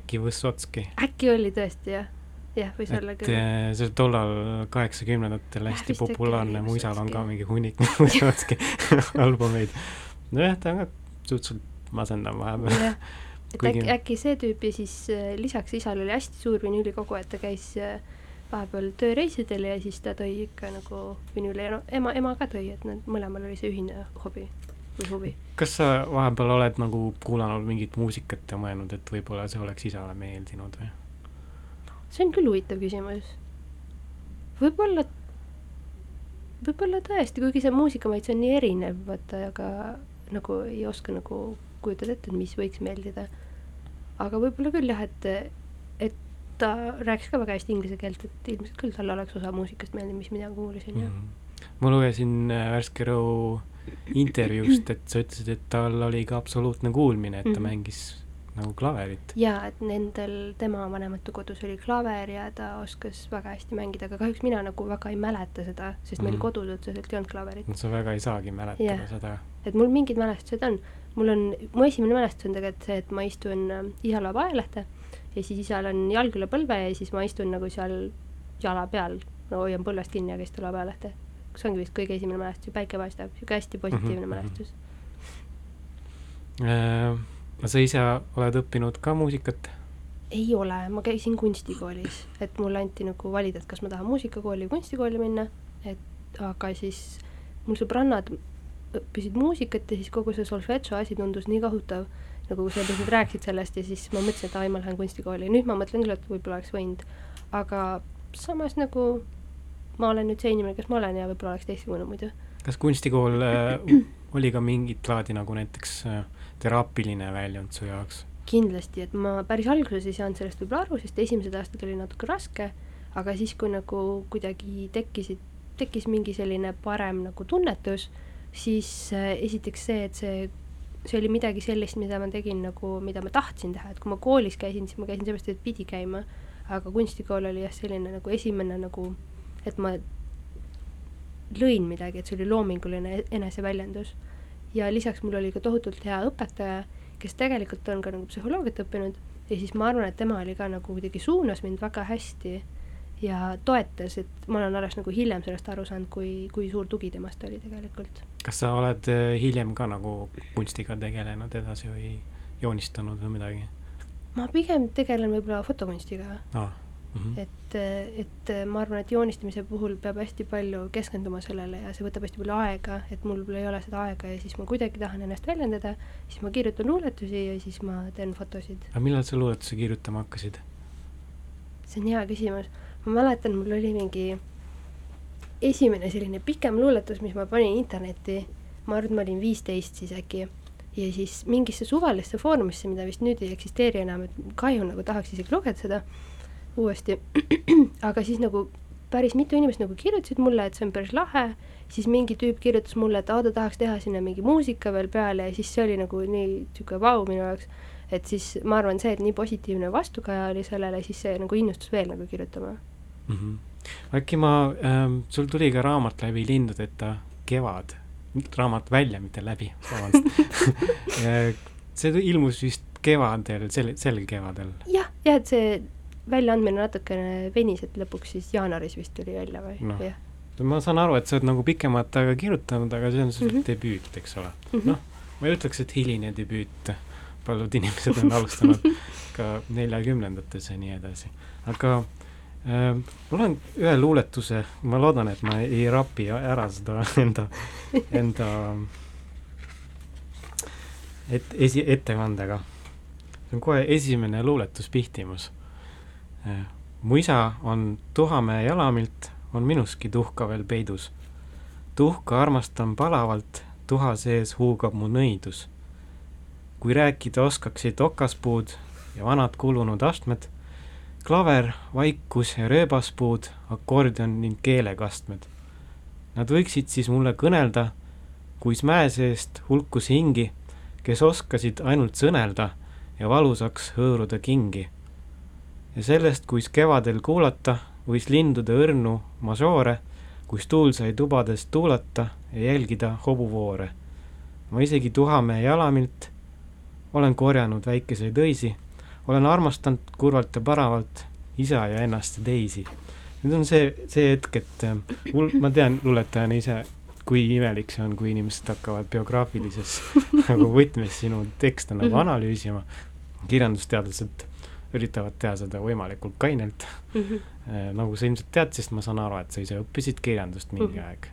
äkki Võssotski? äkki oli tõesti, jah. jah, võis et olla küll. eh, see tollal kaheksakümnendatel hästi äkki populaarne, mu isal on ka mingi hunnik Võssotski albumeid. nojah, ta on ka suhteliselt masendav vahepeal. et Kuigi- äkki, äkki see tüüp ja siis äh, lisaks isal oli hästi suur vinüülikogu, et ta käis äh, vahepeal tööreisidel ja siis ta tõi ikka nagu vinüüle ja no ema, ema ka tõi, et nad mõlemal oli see ühine hobi või huvi. kas sa vahepeal oled nagu kuulanud mingit muusikat ja mõelnud, et võib-olla see oleks isale meeldinud või? see on küll huvitav küsimus. võib-olla, võib-olla tõesti, kuigi see muusikamaitse on nii erinev, vaata, aga nagu ei oska nagu kujutada ette, et mis võiks meeldida. aga võib-olla küll jah, et, et ta rääkis ka väga hästi inglise keelt, et ilmselt küll talle oleks osa muusikast meeldinud, mis mina kuulasin ja Mhm. ma lugesin äh, Värske Rõu intervjuust, et sa ütlesid, et tal oli ka absoluutne kuulmine, et ta Mhm. mängis nagu klaverit. ja et nendel tema vanemate kodus oli klaver ja ta oskas väga hästi mängida, aga kahjuks mina nagu väga ei mäleta seda, sest meil Mhm. kodus otseselt ei olnud klaverit. sa väga ei saagi mäletada Jah. seda. et mul mingid mälestused on, mul on, mu esimene mälestus on tegelikult see, et ma istun äh, isa loeb ajalehte ja siis isal on jalg üle põlve ja siis ma istun nagu seal jala peal, no hoian põlvest kinni ja siis ta loeb ajalehte. See ongi vist kõige esimene mälestus päike paistab, sihuke hästi positiivne Mhm, mhm. mälestus. Äh, sa ise oled õppinud ka muusikat? ei ole, ma käisin kunstikoolis, et mulle anti nagu valida, et kas ma tahan muusikakooli või kunstikooli minna, et aga siis mul sõbrannad õppisid muusikat ja siis kogu see solfedžo asi tundus nii kohutav, nagu sellepärast nad rääkisid sellest ja siis ma mõtlesin, et ai, ma lähen kunstikooli, nüüd ma mõtlen küll, et võib-olla oleks võinud, aga samas nagu ma olen nüüd see inimene, kes ma olen ja võib-olla oleks teistsugune muidu. kas kunstikool äh, oli ka mingit laadi nagu näiteks äh, teraapiline väljund su jaoks? kindlasti, et ma päris alguses ei saanud sellest võib-olla aru, sest esimesed aastad oli natuke raske, aga siis, kui nagu kuidagi tekkisid, tekkis mingi selline parem nagu tunnetus, siis äh, esiteks see, et see, see oli midagi sellist, mida ma tegin nagu, mida ma tahtsin teha, et kui ma koolis käisin, siis ma käisin seepärast, et pidi käima, aga kunstikool oli jah, selline nagu esimene nagu, et ma lõin midagi, et see oli loominguline eneseväljendus. ja lisaks mul oli ka tohutult hea õpetaja, kes tegelikult on ka nagu psühholoogiat õppinud ja siis ma arvan, et tema oli ka nagu kuidagi suunas mind väga hästi ja toetas, et ma olen alles nagu hiljem sellest aru saanud, kui, kui suur tugi temast oli tegelikult. kas sa oled äh, hiljem ka nagu kunstiga tegelenud edasi või joonistanud või midagi ma pigem tegelen võib-olla fotokunstiga, ah,? Mm -hmm. et, et ma arvan, et joonistamise puhul peab hästi palju keskenduma sellele ja see võtab hästi palju aega, et mul ei ole seda aega ja siis ma kuidagi tahan ennast väljendada, siis ma kirjutan luuletusi ja siis ma teen fotosid. aga millal sa luuletusi kirjutama hakkasid? see on hea küsimus. ma mäletan, mul oli mingi esimene selline pikem luuletus, mis ma panin internetti, ma arvan, et ma olin viisteist siis äkki, ja siis mingisse suvalisse foorumisse, mida vist nüüd ei eksisteeri enam, et kahju nagu tahaks isegi lugeda seda uuesti, aga siis nagu päris mitu inimest nagu kirjutasid mulle, et see on päris lahe, siis mingi tüüp kirjutas mulle, et aa, ta tahaks teha sinna mingi muusika veel peale ja siis see oli nagu nii niisugune vau minu jaoks, et siis ma arvan, see, et nii positiivne vastukaja oli sellele, siis see nagu innustas veel nagu kirjutama mm. -hmm. äkki ma ähm,, sul tuli ka raamat läbi Lindudeta Kevad, raamat välja, mitte läbi, vabandust see ilmus vist kevadel, sel, sel kevadel. jah, jah, et see väljaandmine natukene venis, et lõpuks siis jaanuaris vist tuli välja või no. ma saan aru, et sa oled nagu pikemat aega kirjutanud, aga see on sul mm -hmm. debüüt, eks ole mm -hmm.. noh, ma ei ütleks, et hiline debüüt, paljud inimesed on alustanud ka neljakümnendates ja nii edasi, aga äh, mul on ühe luuletuse, ma loodan, et ma ei rapi ära seda enda, enda et esi, ettekandega. see on kohe esimene luuletus Pihtimus. Mu isa on Tuhamäe jalamilt on minuski tuhka veel peidus. tuhka armastan palavalt, tuha sees huugab mu nõidus. kui rääkida oskaksid okaspuud ja vanad kulunud astmed, klaver, vaikus ja rööbaspuud, akordion ning keelekastmed. Nad võiksid siis mulle kõnelda, kuis mäe seest hulkus hingi, kes oskasid ainult sõnelda ja valusaks hõõruda kingi. Ja sellest, kuis kevadel kuulata võis lindude õrnu mažoore, kus tuul sai tubadest tuulata ja jälgida hobuvoore. ma isegi Tuhamehe jalamilt olen korjanud väikeseid õisi, olen armastanud kurvalt ja paravalt isa ja ennast ja teisi. nüüd on see, see hetk, et äh, mul, ma tean luuletajana ise, kui imelik see on, kui inimesed hakkavad biograafilises nagu võtmes sinu tekste nagu -hmm. analüüsima. kirjandusteadlased üritavad teha seda võimalikult kainelt mm. -hmm. nagu sa ilmselt tead, sest ma saan aru, et sa ise õppisid kirjandust mingi mm -hmm. aeg.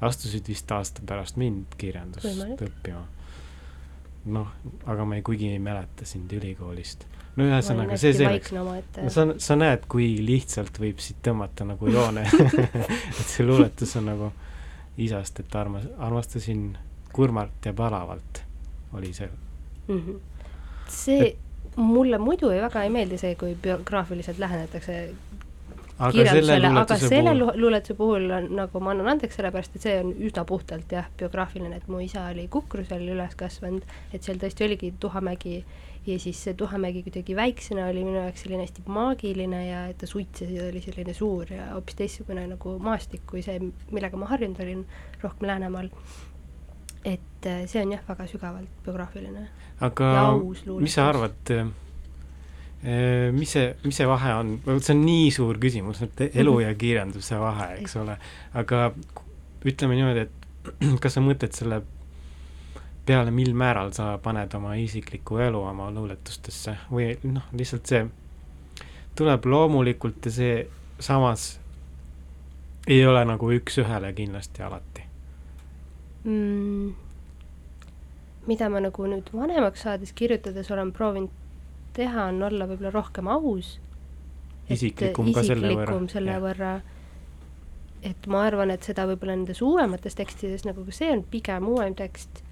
astusid vist aasta pärast mind kirjandust Võimalik. õppima. noh, aga ma ei, kuigi ei mäleta sind ülikoolist. no ühesõnaga, see selleks. sa, sa näed, kui lihtsalt võib siit tõmmata nagu joone et see luuletus on nagu isast, et armas-, armastasin kurmalt ja palavalt, oli see mm. -hmm. see et, mulle muidu ei väga ei meeldi see, kui biograafiliselt lähenetakse aga kirjandusele, aga selle puhul... luuletuse puhul on nagu ma annan andeks, sellepärast et see on üsna puhtalt jah, biograafiline, et mu isa oli Kukrusel üles kasvanud, et seal tõesti oligi Tuhamägi ja siis see Tuhamägi kuidagi väiksena oli minu jaoks selline hästi maagiline ja et ta suitses ja oli selline suur ja hoopis teistsugune nagu maastik kui see, millega ma harjunud olin rohkem Läänemaal. et äh, see on jah, väga sügavalt biograafiline aga mis sa arvad, äh, mis see, mis see vahe on, see on nii suur küsimus, et elu ja kirjanduse vahe, eks ole, aga ütleme niimoodi, et kas sa mõtled selle peale, mil määral sa paned oma isiklikku elu oma luuletustesse? Või noh, lihtsalt see tuleb loomulikult ja see samas ei ole nagu üks-ühele kindlasti alati. Mm,? Mida ma nagu nüüd vanemaks saades kirjutades olen proovinud teha, on olla võib-olla rohkem aus. isiklikum ka selle võrra. selle võrra, et ma arvan, et seda võib-olla nendes uuemates tekstides, nagu ka see on pigem uuem tekst,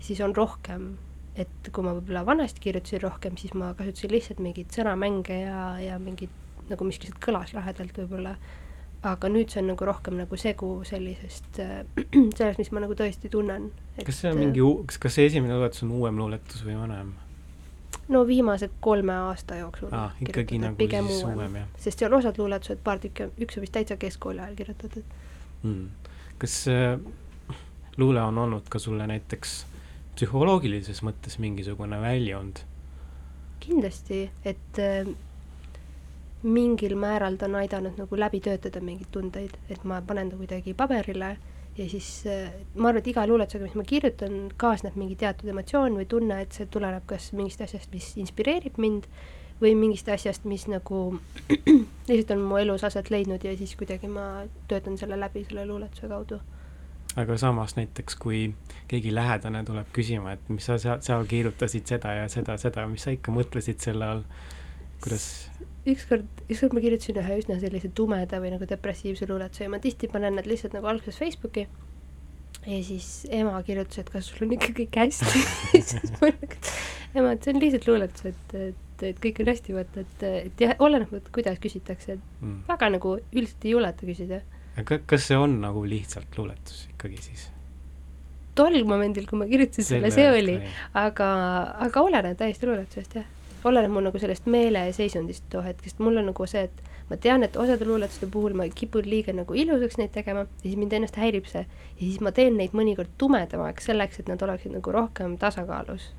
siis on rohkem, et kui ma võib-olla vanasti kirjutasin rohkem, siis ma kasutasin lihtsalt mingeid sõnamänge ja, ja mingid nagu mis lihtsalt kõlas lahedalt võib-olla aga nüüd see on nagu rohkem nagu segu sellisest äh,, sellest, mis ma nagu tõesti tunnen. kas see on mingi, kas, kas see esimene luuletus on uuem luuletus või vanem? no viimase kolme aasta jooksul ah,. ikkagi nagu pigem siis uuem, uuem, jah. sest seal osad luuletused, paar tükki, üks on vist täitsa keskkooli ajal kirjutatud mm.. kas äh, luule on olnud ka sulle näiteks psühholoogilises mõttes mingisugune väljund? kindlasti, et äh, mingil määral ta on aidanud nagu läbi töötada mingeid tundeid, et ma panen ta kuidagi paberile ja siis ma arvan, et iga luuletusega, mis ma kirjutan, kaasneb mingi teatud emotsioon või tunne, et see tuleneb kas mingist asjast, mis inspireerib mind, või mingist asjast, mis nagu lihtsalt on mu elus aset leidnud ja siis kuidagi ma töötan selle läbi selle luuletuse kaudu. aga samas näiteks, kui keegi lähedane tuleb küsima, et mis sa seal, seal kirjutasid seda ja seda, seda, mis sa ikka mõtlesid selle all, kuidas ükskord, ükskord ma kirjutasin ühe üsna sellise tumeda või nagu depressiivse luuletuse ja ma tihti panen nad lihtsalt nagu alguses Facebooki ja siis ema kirjutas, et kas sul on ikka kõik hästi siis ma nagu, et ema, et see on lihtsalt luuletus, et, et, et kõik on hästi, vaata, et, et jah, oleneb, kuidas küsitakse, et mm. väga nagu üldiselt ei juleta küsida. kas see on nagu lihtsalt luuletus ikkagi siis? tol momendil, kui ma kirjutasin selle, see oli, aga, aga oleneb täiesti luuletusest, jah oleneb mul nagu sellest meeleseisundist too hetkest, mul on nagu see, et ma tean, et osade luuletuste puhul ma kipun liiga nagu ilusaks neid tegema ja siis mind ennast häirib see. ja siis ma teen neid mõnikord tumedamaks selleks, et nad oleksid nagu rohkem tasakaalus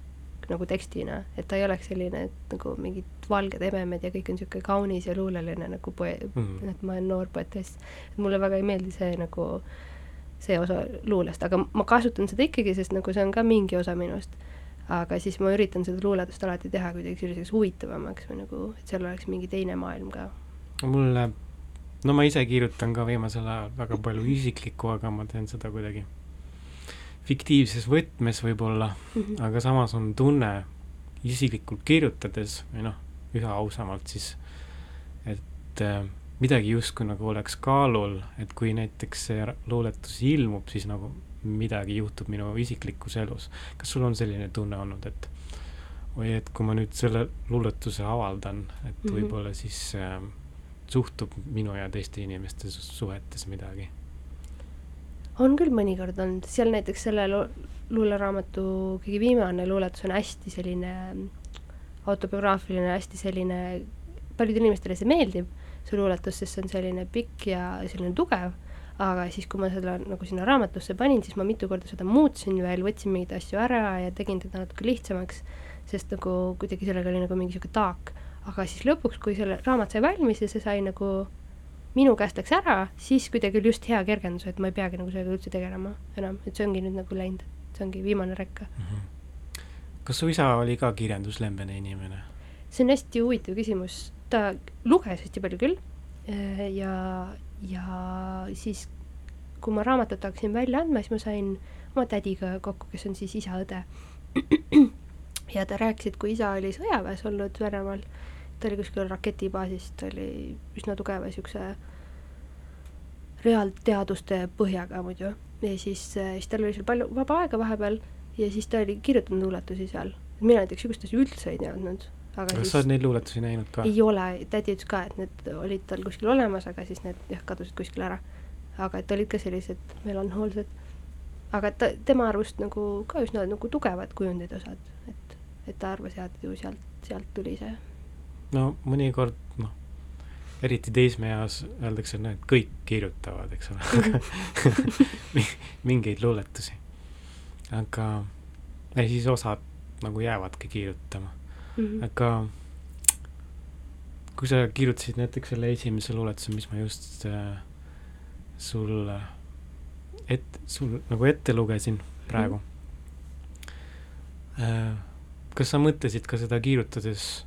nagu tekstina, et ta ei oleks selline, et nagu mingid valged ebemed ja kõik on niisugune kaunis ja luuleline nagu poe- mm, -hmm. et ma olen noor poetess. et mulle väga ei meeldi see nagu, see osa luulest, aga ma kasutan seda ikkagi, sest nagu see on ka mingi osa minust aga siis ma üritan seda luuletust alati teha kuidagi selliseks huvitavamaks või nagu, et seal oleks mingi teine maailm ka. mulle, no ma ise kirjutan ka viimasel ajal väga palju isiklikku, aga ma teen seda kuidagi fiktiivses võtmes võib-olla mm, -hmm. aga samas on tunne isiklikult kirjutades või noh, üha ausamalt siis, et äh, midagi justkui nagu oleks kaalul, et kui näiteks see luuletus ilmub, siis nagu midagi juhtub minu isiklikus elus. kas sul on selline tunne olnud, et või et kui ma nüüd selle luuletuse avaldan, et mm -hmm. võib-olla siis äh, suhtub minu ja teiste inimeste suhetes midagi? on küll mõnikord olnud, seal näiteks selle lu luuleraamatu kõige viimane luuletus on hästi selline autobiograafiline, hästi selline, paljudele inimestele see meeldib, see luuletus, sest see on selline pikk ja selline tugev aga siis, kui ma seda nagu sinna raamatusse panin, siis ma mitu korda seda muutsin veel, võtsin mingeid asju ära ja tegin teda natuke lihtsamaks, sest nagu kuidagi sellega oli nagu mingi niisugune taak. aga siis lõpuks, kui selle raamat sai valmis ja see sai nagu minu käest läks ära, siis kuidagi oli just hea kergendus, et ma ei peagi nagu sellega üldse tegelema enam, et see ongi nüüd nagu läinud, see ongi viimane rekka mm. -hmm. kas su isa oli ka kirjanduslembene inimene? see on hästi huvitav küsimus, ta luges hästi palju küll ja ja siis, kui ma raamatut hakkasin välja andma, siis ma sain oma tädiga kokku, kes on siis isa-õde. ja ta rääkis, et kui isa oli sõjaväes olnud Venemaal, ta oli kuskil raketibaasis, ta oli üsna tugeva niisuguse reaalteaduste põhjaga muidu ja siis, siis tal oli seal palju vaba aega vahepeal ja siis ta oli kirjutanud luuletusi seal. mina näiteks niisugust asja üldse ei teadnud aga kas siis, sa oled neid luuletusi näinud ka? ei ole, tädi ütles ka, et need olid tal kuskil olemas, aga siis need jah, kadusid kuskile ära. aga et olid ka sellised melanhoolsed, aga ta, tema arvust nagu ka üsna nagu tugevad kujundid osad, et, et ta arvas jah, et ju sealt, sealt tuli see. no mõnikord noh, eriti teismeeas öeldakse, et noh, et kõik kirjutavad, eks ole mingeid luuletusi. aga ja siis osad nagu jäävadki kirjutama. -hmm. aga kui sa kirjutasid näiteks selle esimese luuletuse, mis ma just äh, sulle et-, sul nagu ette lugesin praegu mm. -hmm. äh, kas sa mõtlesid ka seda kirjutades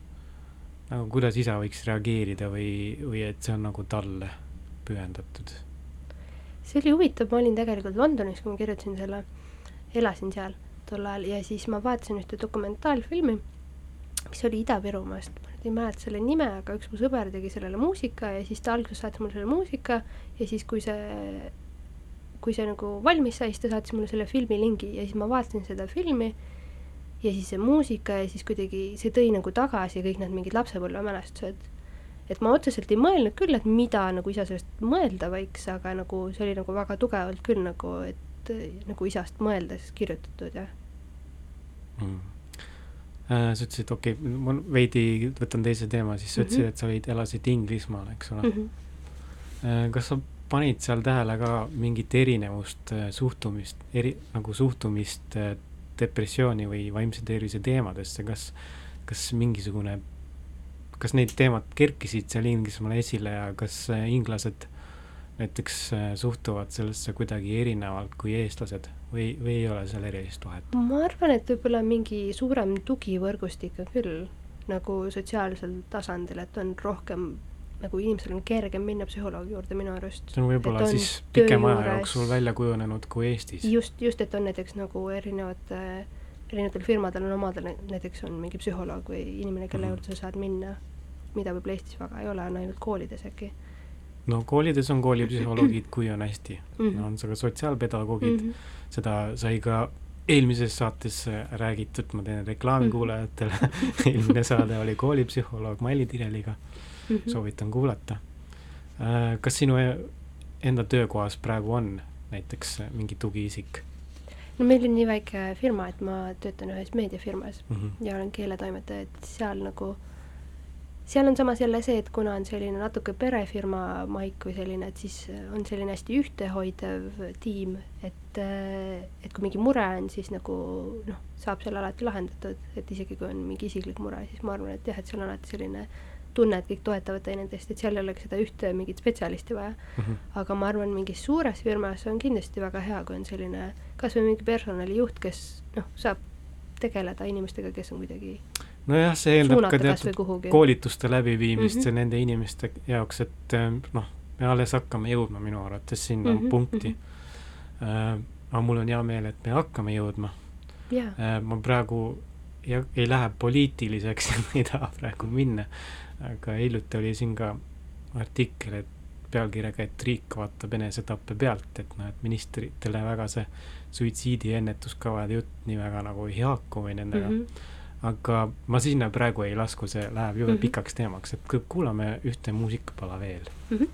nagu kuidas isa võiks reageerida või, või et see on nagu talle pühendatud? see oli huvitav, ma olin tegelikult Londonis, kui ma kirjutasin selle, elasin seal tol ajal ja siis ma vaatasin ühte dokumentaalfilmi mis oli Ida-Virumaast, ma nüüd ei mäleta selle nime, aga üks mu sõber tegi sellele muusika ja siis ta alguses saatis mulle selle muusika ja siis, kui see, kui see nagu valmis sai, siis ta saatis mulle selle filmi lingi ja siis ma vaatasin seda filmi ja siis see muusika ja siis kuidagi see tõi nagu tagasi kõik need mingid lapsepõlvemälestused. et ma otseselt ei mõelnud küll, et mida nagu isa sellest mõelda võiks, aga nagu see oli nagu väga tugevalt küll nagu, et nagu isast mõeldes kirjutatud, jah mm. Sa ütlesid, okei okay,, ma veidi võtan teise teema, siis sa mm -hmm. ütlesid, et sa olid, elasid Inglismaal, eks ole mm. -hmm. Äh, kas sa panid seal tähele ka mingit erinevust äh, suhtumist, eri, nagu suhtumist äh, depressiooni või vaimse tervise teemadesse, kas, kas mingisugune, kas need teemad kerkisid seal Inglismaal esile ja kas äh, inglased näiteks äh, suhtuvad sellesse kuidagi erinevalt kui eestlased või, või ei ole seal erilist vahet? ma arvan, et võib-olla mingi suurem tugivõrgustik on küll nagu sotsiaalsel tasandil, et on rohkem nagu inimesel on kergem minna psühholoogi juurde minu arust. see on võib-olla siis pikema aja jooksul välja kujunenud kui Eestis. just, just, et on näiteks nagu erinevate, erinevatel firmadel on omadel, näiteks on mingi psühholoog või inimene, kelle mm -hmm. juurde sa saad minna, mida võib-olla Eestis väga ei ole, on ainult koolides äkki no koolides on koolipsühholoogid, kui on hästi mm. -hmm. on ka sotsiaalpedagoogid mm, -hmm. seda sai ka eelmises saates räägitud, ma teen reklaami -hmm. kuulajatele eelmine saade oli koolipsühholoog Maili Tireliga mm, -hmm. soovitan kuulata. Äh, kas sinu enda töökohas praegu on näiteks mingi tugiisik? no meil on nii väike firma, et ma töötan ühes meediafirmas mm -hmm. ja olen keeletoimetaja, et seal nagu äh, seal on samas jälle see, et kuna on selline natuke perefirma maik või selline, et siis on selline hästi ühtehoidev tiim, et, et kui mingi mure on, siis nagu noh, saab seal alati lahendatud, et isegi kui on mingi isiklik mure, siis ma arvan, et jah, et seal on alati selline tunne, et kõik toetavad teineteist, et seal ei oleks seda ühte mingit spetsialisti vaja mm. -hmm. aga ma arvan, mingis suures firmas on kindlasti väga hea, kui on selline kas või mingi personalijuht, kes noh, saab tegeleda inimestega, kes on kuidagi nojah, see eeldab ka teatud koolituste läbiviimist mm -hmm. nende inimeste jaoks, et eh, noh, me alles hakkame jõudma minu arvates sinna mm -hmm. punkti mm. -hmm. Aga mul on hea meel, et me hakkame jõudma yeah.. Uh, ma praegu ja, ei lähe poliitiliseks ei taha praegu minna, aga hiljuti oli siin ka artikkel, et pealkirjaga, et riik vaatab enesetappe pealt, et noh, et ministritele väga see suitsiidiennetuskavade jutt nii väga nagu ei haaku või nendega mm. -hmm aga ma sinna praegu ei lasku, see läheb jube mm -hmm. pikaks teemaks, et kuulame ühte muusikapala veel mm. -hmm.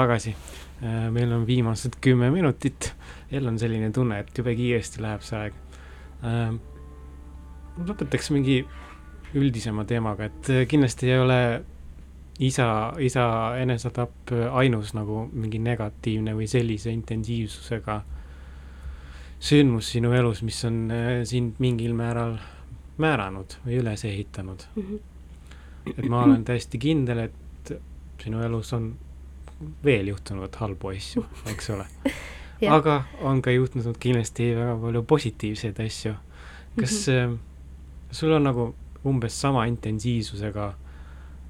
Tagasi. Äh, meil on viimased kümme minutit, jälle on selline tunne, et jube kiiresti läheb see aeg. Äh, lõpetaks mingi üldisema teemaga, et kindlasti ei ole isa, isa enesetapp ainus nagu mingi negatiivne või sellise intensiivsusega sündmus sinu elus, mis on sind mingil määral määranud või üles ehitanud mm. -hmm. et ma olen täiesti kindel, et sinu elus on veel juhtunud halbu asju, eks ole aga on ka juhtunud kindlasti väga palju positiivseid asju. kas mm -hmm. sul on nagu umbes sama intensiivsusega,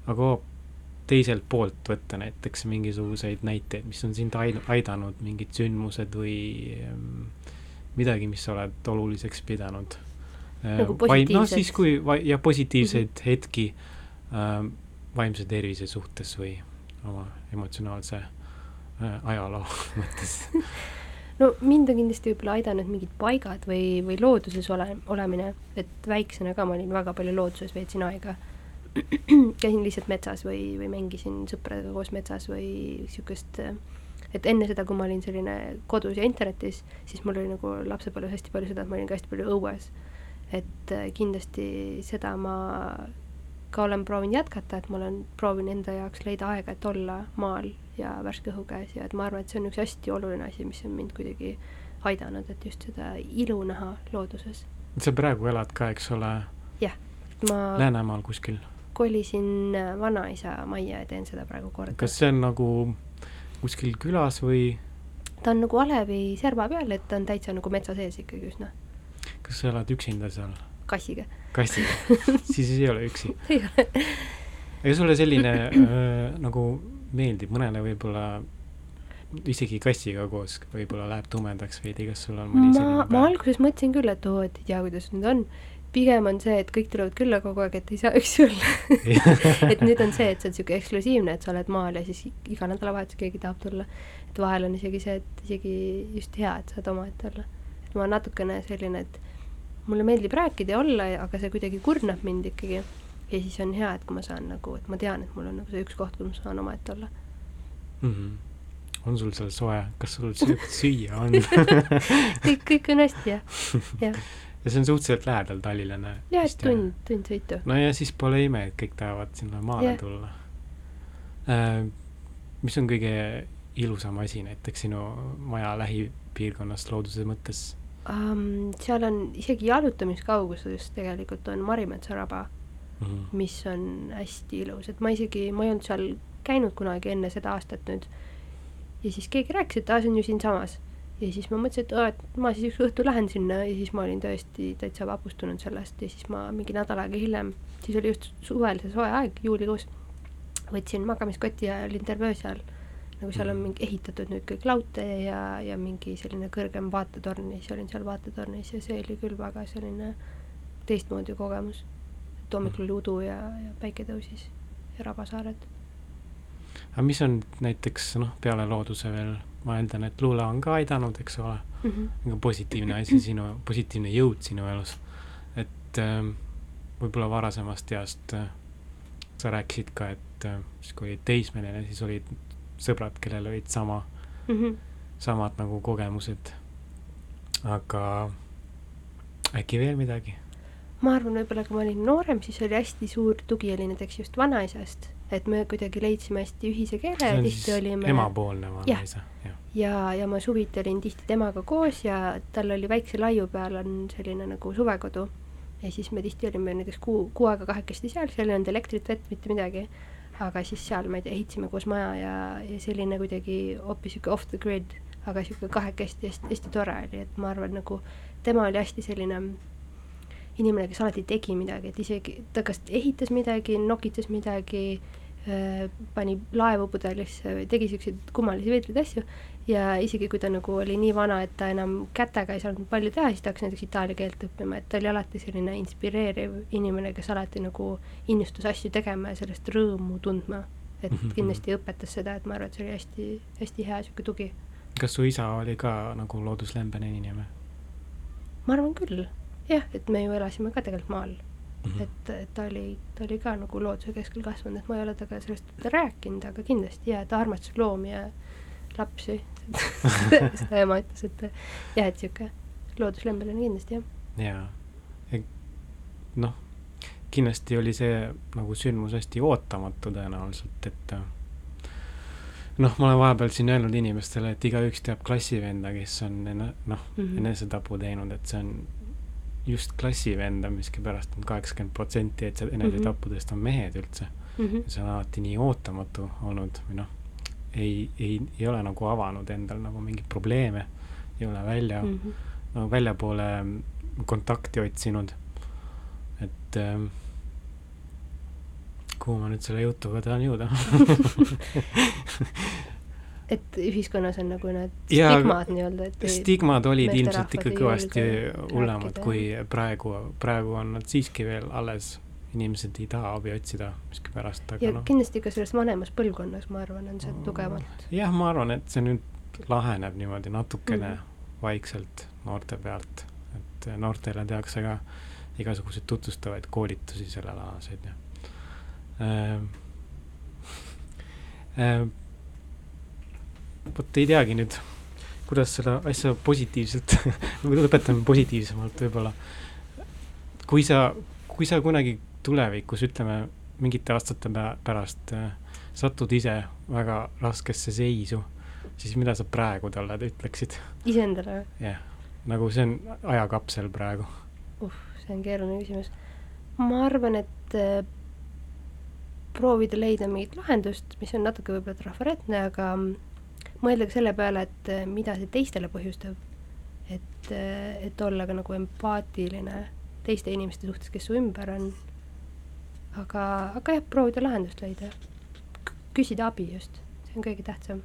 aga teiselt poolt võtta näiteks mingisuguseid näiteid, mis on sind aidanud, mingid sündmused või ähm, midagi, mis sa oled oluliseks pidanud Äh, nagu positiivsed. noh, siis kui ja positiivseid mm -hmm. hetki äh, vaimse tervise suhtes või oma emotsionaalse äh, ajaloo mõttes. No mind on kindlasti võib-olla aidanud mingid paigad või, või looduses ole, olemine, et väiksena ka ma olin väga palju looduses, veetsin aega. käisin lihtsalt metsas või, või mängisin sõpradega koos metsas või niisugust, et enne seda, kui ma olin selline kodus ja internetis, siis mul oli nagu lapsepõlves hästi palju seda, et ma olin ka hästi palju õues. Et äh, kindlasti seda ma ka olen proovinud jätkata, et ma olen proovinud enda jaoks leida aega, et olla maal ja värske õhu käes ja et ma arvan, et see on üks hästi oluline asi, mis on mind kuidagi aidanud, et just seda ilu näha looduses. sa praegu elad ka, eks ole? jah, ma Läänemaal kuskil? kolisin äh, vanaisa majja ja teen seda praegu korda. kas see on nagu kuskil külas või? ta on nagu alevi serva peal, et ta on täitsa nagu metsa sees ikkagi üsna kas sa elad üksinda seal? kassiga. Kassiga siis ei ole üksi ega sulle selline äh, nagu meeldib, mõnele võib-olla isegi kassiga koos võib-olla läheb tumedaks veidi, kas sul on mõni ma, ma alguses mõtlesin küll, et oo, et ei tea, kuidas nüüd on. pigem on see, et kõik tulevad külla kogu aeg, et ei saa üksi olla et nüüd on see, et see on niisugune eksklusiivne, et sa oled maal ja siis iga nädalavahetus keegi tahab tulla. et vahel on isegi see, et isegi just hea, et saad omaette olla. et ma natukene selline, et mulle meeldib rääkida ja olla, aga see kuidagi kurnab mind ikkagi. ja siis on hea, et kui ma saan nagu, et ma tean, et mul on nagu see üks koht, kus ma saan omaette olla mm. -hmm on sul seal soe, kas sul süüa on kõik, kõik on hästi, jah, jah. ja see on suhteliselt lähedal Tallinnale. jah, et tund, tund sõitu. no ja siis pole ime, et kõik tahavad sinna maale yeah. tulla äh,. mis on kõige ilusam asi näiteks sinu maja lähipiirkonnast looduse mõttes? Um,? seal on isegi jalutamiskauguses tegelikult on Marimetsa raba mm, -hmm. mis on hästi ilus, et ma isegi, ma ei olnud seal käinud kunagi enne seda aastat nüüd. ja siis keegi rääkis, et aa, see on ju siinsamas. ja siis ma mõtlesin, et aa, et ma siis üks õhtu lähen sinna ja siis ma olin tõesti täitsa vapustunud sellest ja siis ma mingi nädal aega hiljem, siis oli just suvel see soe aeg, juulikuus, võtsin magamiskoti ja olin terve öö seal nagu seal on mm. mingi ehitatud nüüd kõik laudtee ja, ja mingi selline kõrgem vaatetorn ja siis olin seal vaatetornis ja see oli küll väga selline teistmoodi kogemus. et hommikul oli udu ja, ja päike tõusis ja rabasaared. aga mis on näiteks noh, peale looduse veel, ma eeldan, et luule on ka aidanud, eks ole mm, -hmm. positiivne asi sinu, positiivne jõud sinu elus, et äh, võib-olla varasemast east äh, sa rääkisid ka, et äh, siis kui olid teismeline, siis olid sõbrad, kellel olid sama mm, -hmm. samad nagu kogemused. aga äkki veel midagi? ma arvan, võib-olla kui ma olin noorem, siis oli hästi suur tugi oli näiteks just vanaisast, et me kuidagi leidsime hästi ühise keele, tihti olime emapoolne vanaisa, jah. ja, ja ma suviti olin tihti temaga koos ja tal oli väikse laiu peal on selline nagu suvekodu. ja siis me tihti olime näiteks kuu, kuu aega kahekesti seal, seal ei olnud elektrit, vett, mitte midagi aga siis seal, ma ei tea, ehitasime koos maja ja, ja selline kuidagi hoopis sihuke off the grid, aga sihuke kahekesti hästi, hästi tore oli, et ma arvan, nagu tema oli hästi selline inimene, kes alati tegi midagi, et isegi ta kas ehitas midagi, nokitas midagi äh,, pani laevu pudelisse või tegi siukseid kummalisi veidraid asju ja isegi kui ta nagu oli nii vana, et ta enam kätega ei saanud palju teha, siis ta hakkas näiteks itaalia keelt õppima, et ta oli alati selline inspireeriv inimene, kes alati nagu innustus asju tegema ja sellest rõõmu tundma. et mm -hmm. kindlasti õpetas seda, et ma arvan, et see oli hästi, hästi hea sihuke tugi. kas su isa oli ka nagu looduslembene inimene? ma arvan küll, jah, et me ju elasime ka tegelikult maal mm. -hmm. et, et ta oli, ta oli ka nagu looduse keskel kasvanud, et ma ei ole temaga sellest rääkinud, aga kindlasti jaa, ta armastas loomi ja lapsi seda ema ütles, et jah, et niisugune looduslembene kindlasti jah. jaa, noh, kindlasti oli see nagu sündmus hästi ootamatu tõenäoliselt, et noh, ma olen vahepeal siin öelnud inimestele, et igaüks teab klassivenda, kes on enne, noh mm -hmm., enesetapu teinud, et see on just klassivenda miskipärast on kaheksakümmend protsenti, et see enesetappudest on mehed üldse mm. -hmm. see on alati nii ootamatu olnud või noh, ei, ei, ei ole nagu avanud endal nagu mingeid probleeme, ei ole välja mm, -hmm. no väljapoole kontakti otsinud. et äh, kuhu ma nüüd selle jutuga tahan jõuda et ühiskonnas on nagu need stigmad nii-öelda, et stigmad olid ilmselt ikka kõvasti hullemad kui praegu, praegu on nad siiski veel alles, inimesed ei taha abi otsida miskipärast, aga ja no. kindlasti ka selles vanemas põlvkonnas, ma arvan, on see tugevalt. jah, ma arvan, et see nüüd laheneb niimoodi natukene mm -hmm. vaikselt noorte pealt, et noortele tehakse ka igasuguseid tutvustavaid koolitusi sellelaadseid ja äh, äh, vot ei teagi nüüd, kuidas seda asja positiivselt lõpetame positiivsemalt võib-olla. kui sa, kui sa kunagi tulevikus, ütleme mingite aastate pärast äh, satud ise väga raskesse seisu, siis mida sa praegu talle ütleksid? iseendale või? jah yeah., nagu see on ajakapsel praegu. uh, see on keeruline küsimus. ma arvan, et äh, proovida leida mingit lahendust, mis on natuke võib-olla trafaretne, aga mõelda ka selle peale, et eh, mida see teistele põhjustab. et, eh, et olla ka nagu empaatiline teiste inimeste suhtes, kes su ümber on. Aga, aga jah, proovida lahendust leida. küsida abi just, see on kõige tähtsam.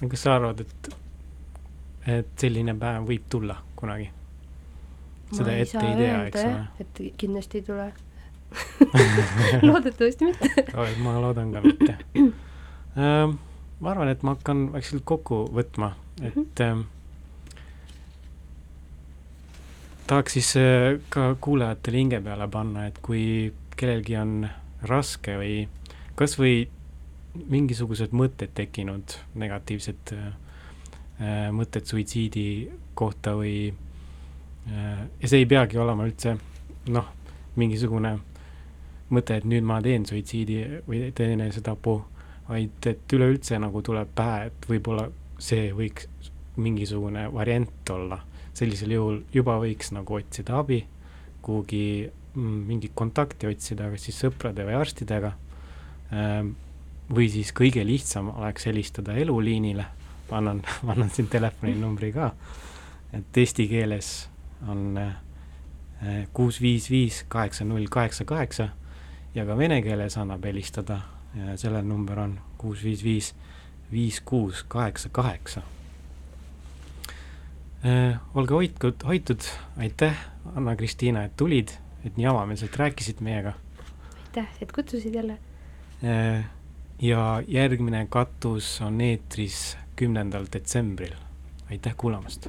kas sa arvad, et, et selline päev võib tulla kunagi? seda ette ei tea, eks ole. et kindlasti ei tule loodetavasti mitte ma loodan ka mitte um, ma arvan, et ma hakkan vaikselt kokku võtma, et -hmm. tahaks siis äh, ka kuulajatele hinge peale panna, et kui kellelgi on raske või kasvõi mingisugused mõtted tekkinud, negatiivsed äh, mõtted suitsiidi kohta või äh, ja see ei peagi olema üldse noh, mingisugune mõte, et nüüd ma teen suitsiidi või teen enesetapu vaid et üleüldse nagu tuleb pähe, et võib-olla see võiks mingisugune variant olla. sellisel juhul juba võiks nagu otsida abi, kuhugi mingit kontakti otsida, kas siis sõprade või arstidega. Ähm, või siis kõige lihtsam oleks helistada eluliinile, ma annan, ma annan siin telefoninumbri ka, et eesti keeles on äh, kuus viis viis kaheksa null kaheksa kaheksa ja ka vene keeles annab helistada selle number on kuus viis viis viis kuus kaheksa kaheksa. Äh, olge hoitud, hoitud, aitäh, Anna-Kristiina, et tulid, et nii avameelselt rääkisid meiega. aitäh, et kutsusid jälle. Äh, ja järgmine katus on eetris kümnendal detsembril. aitäh kuulamast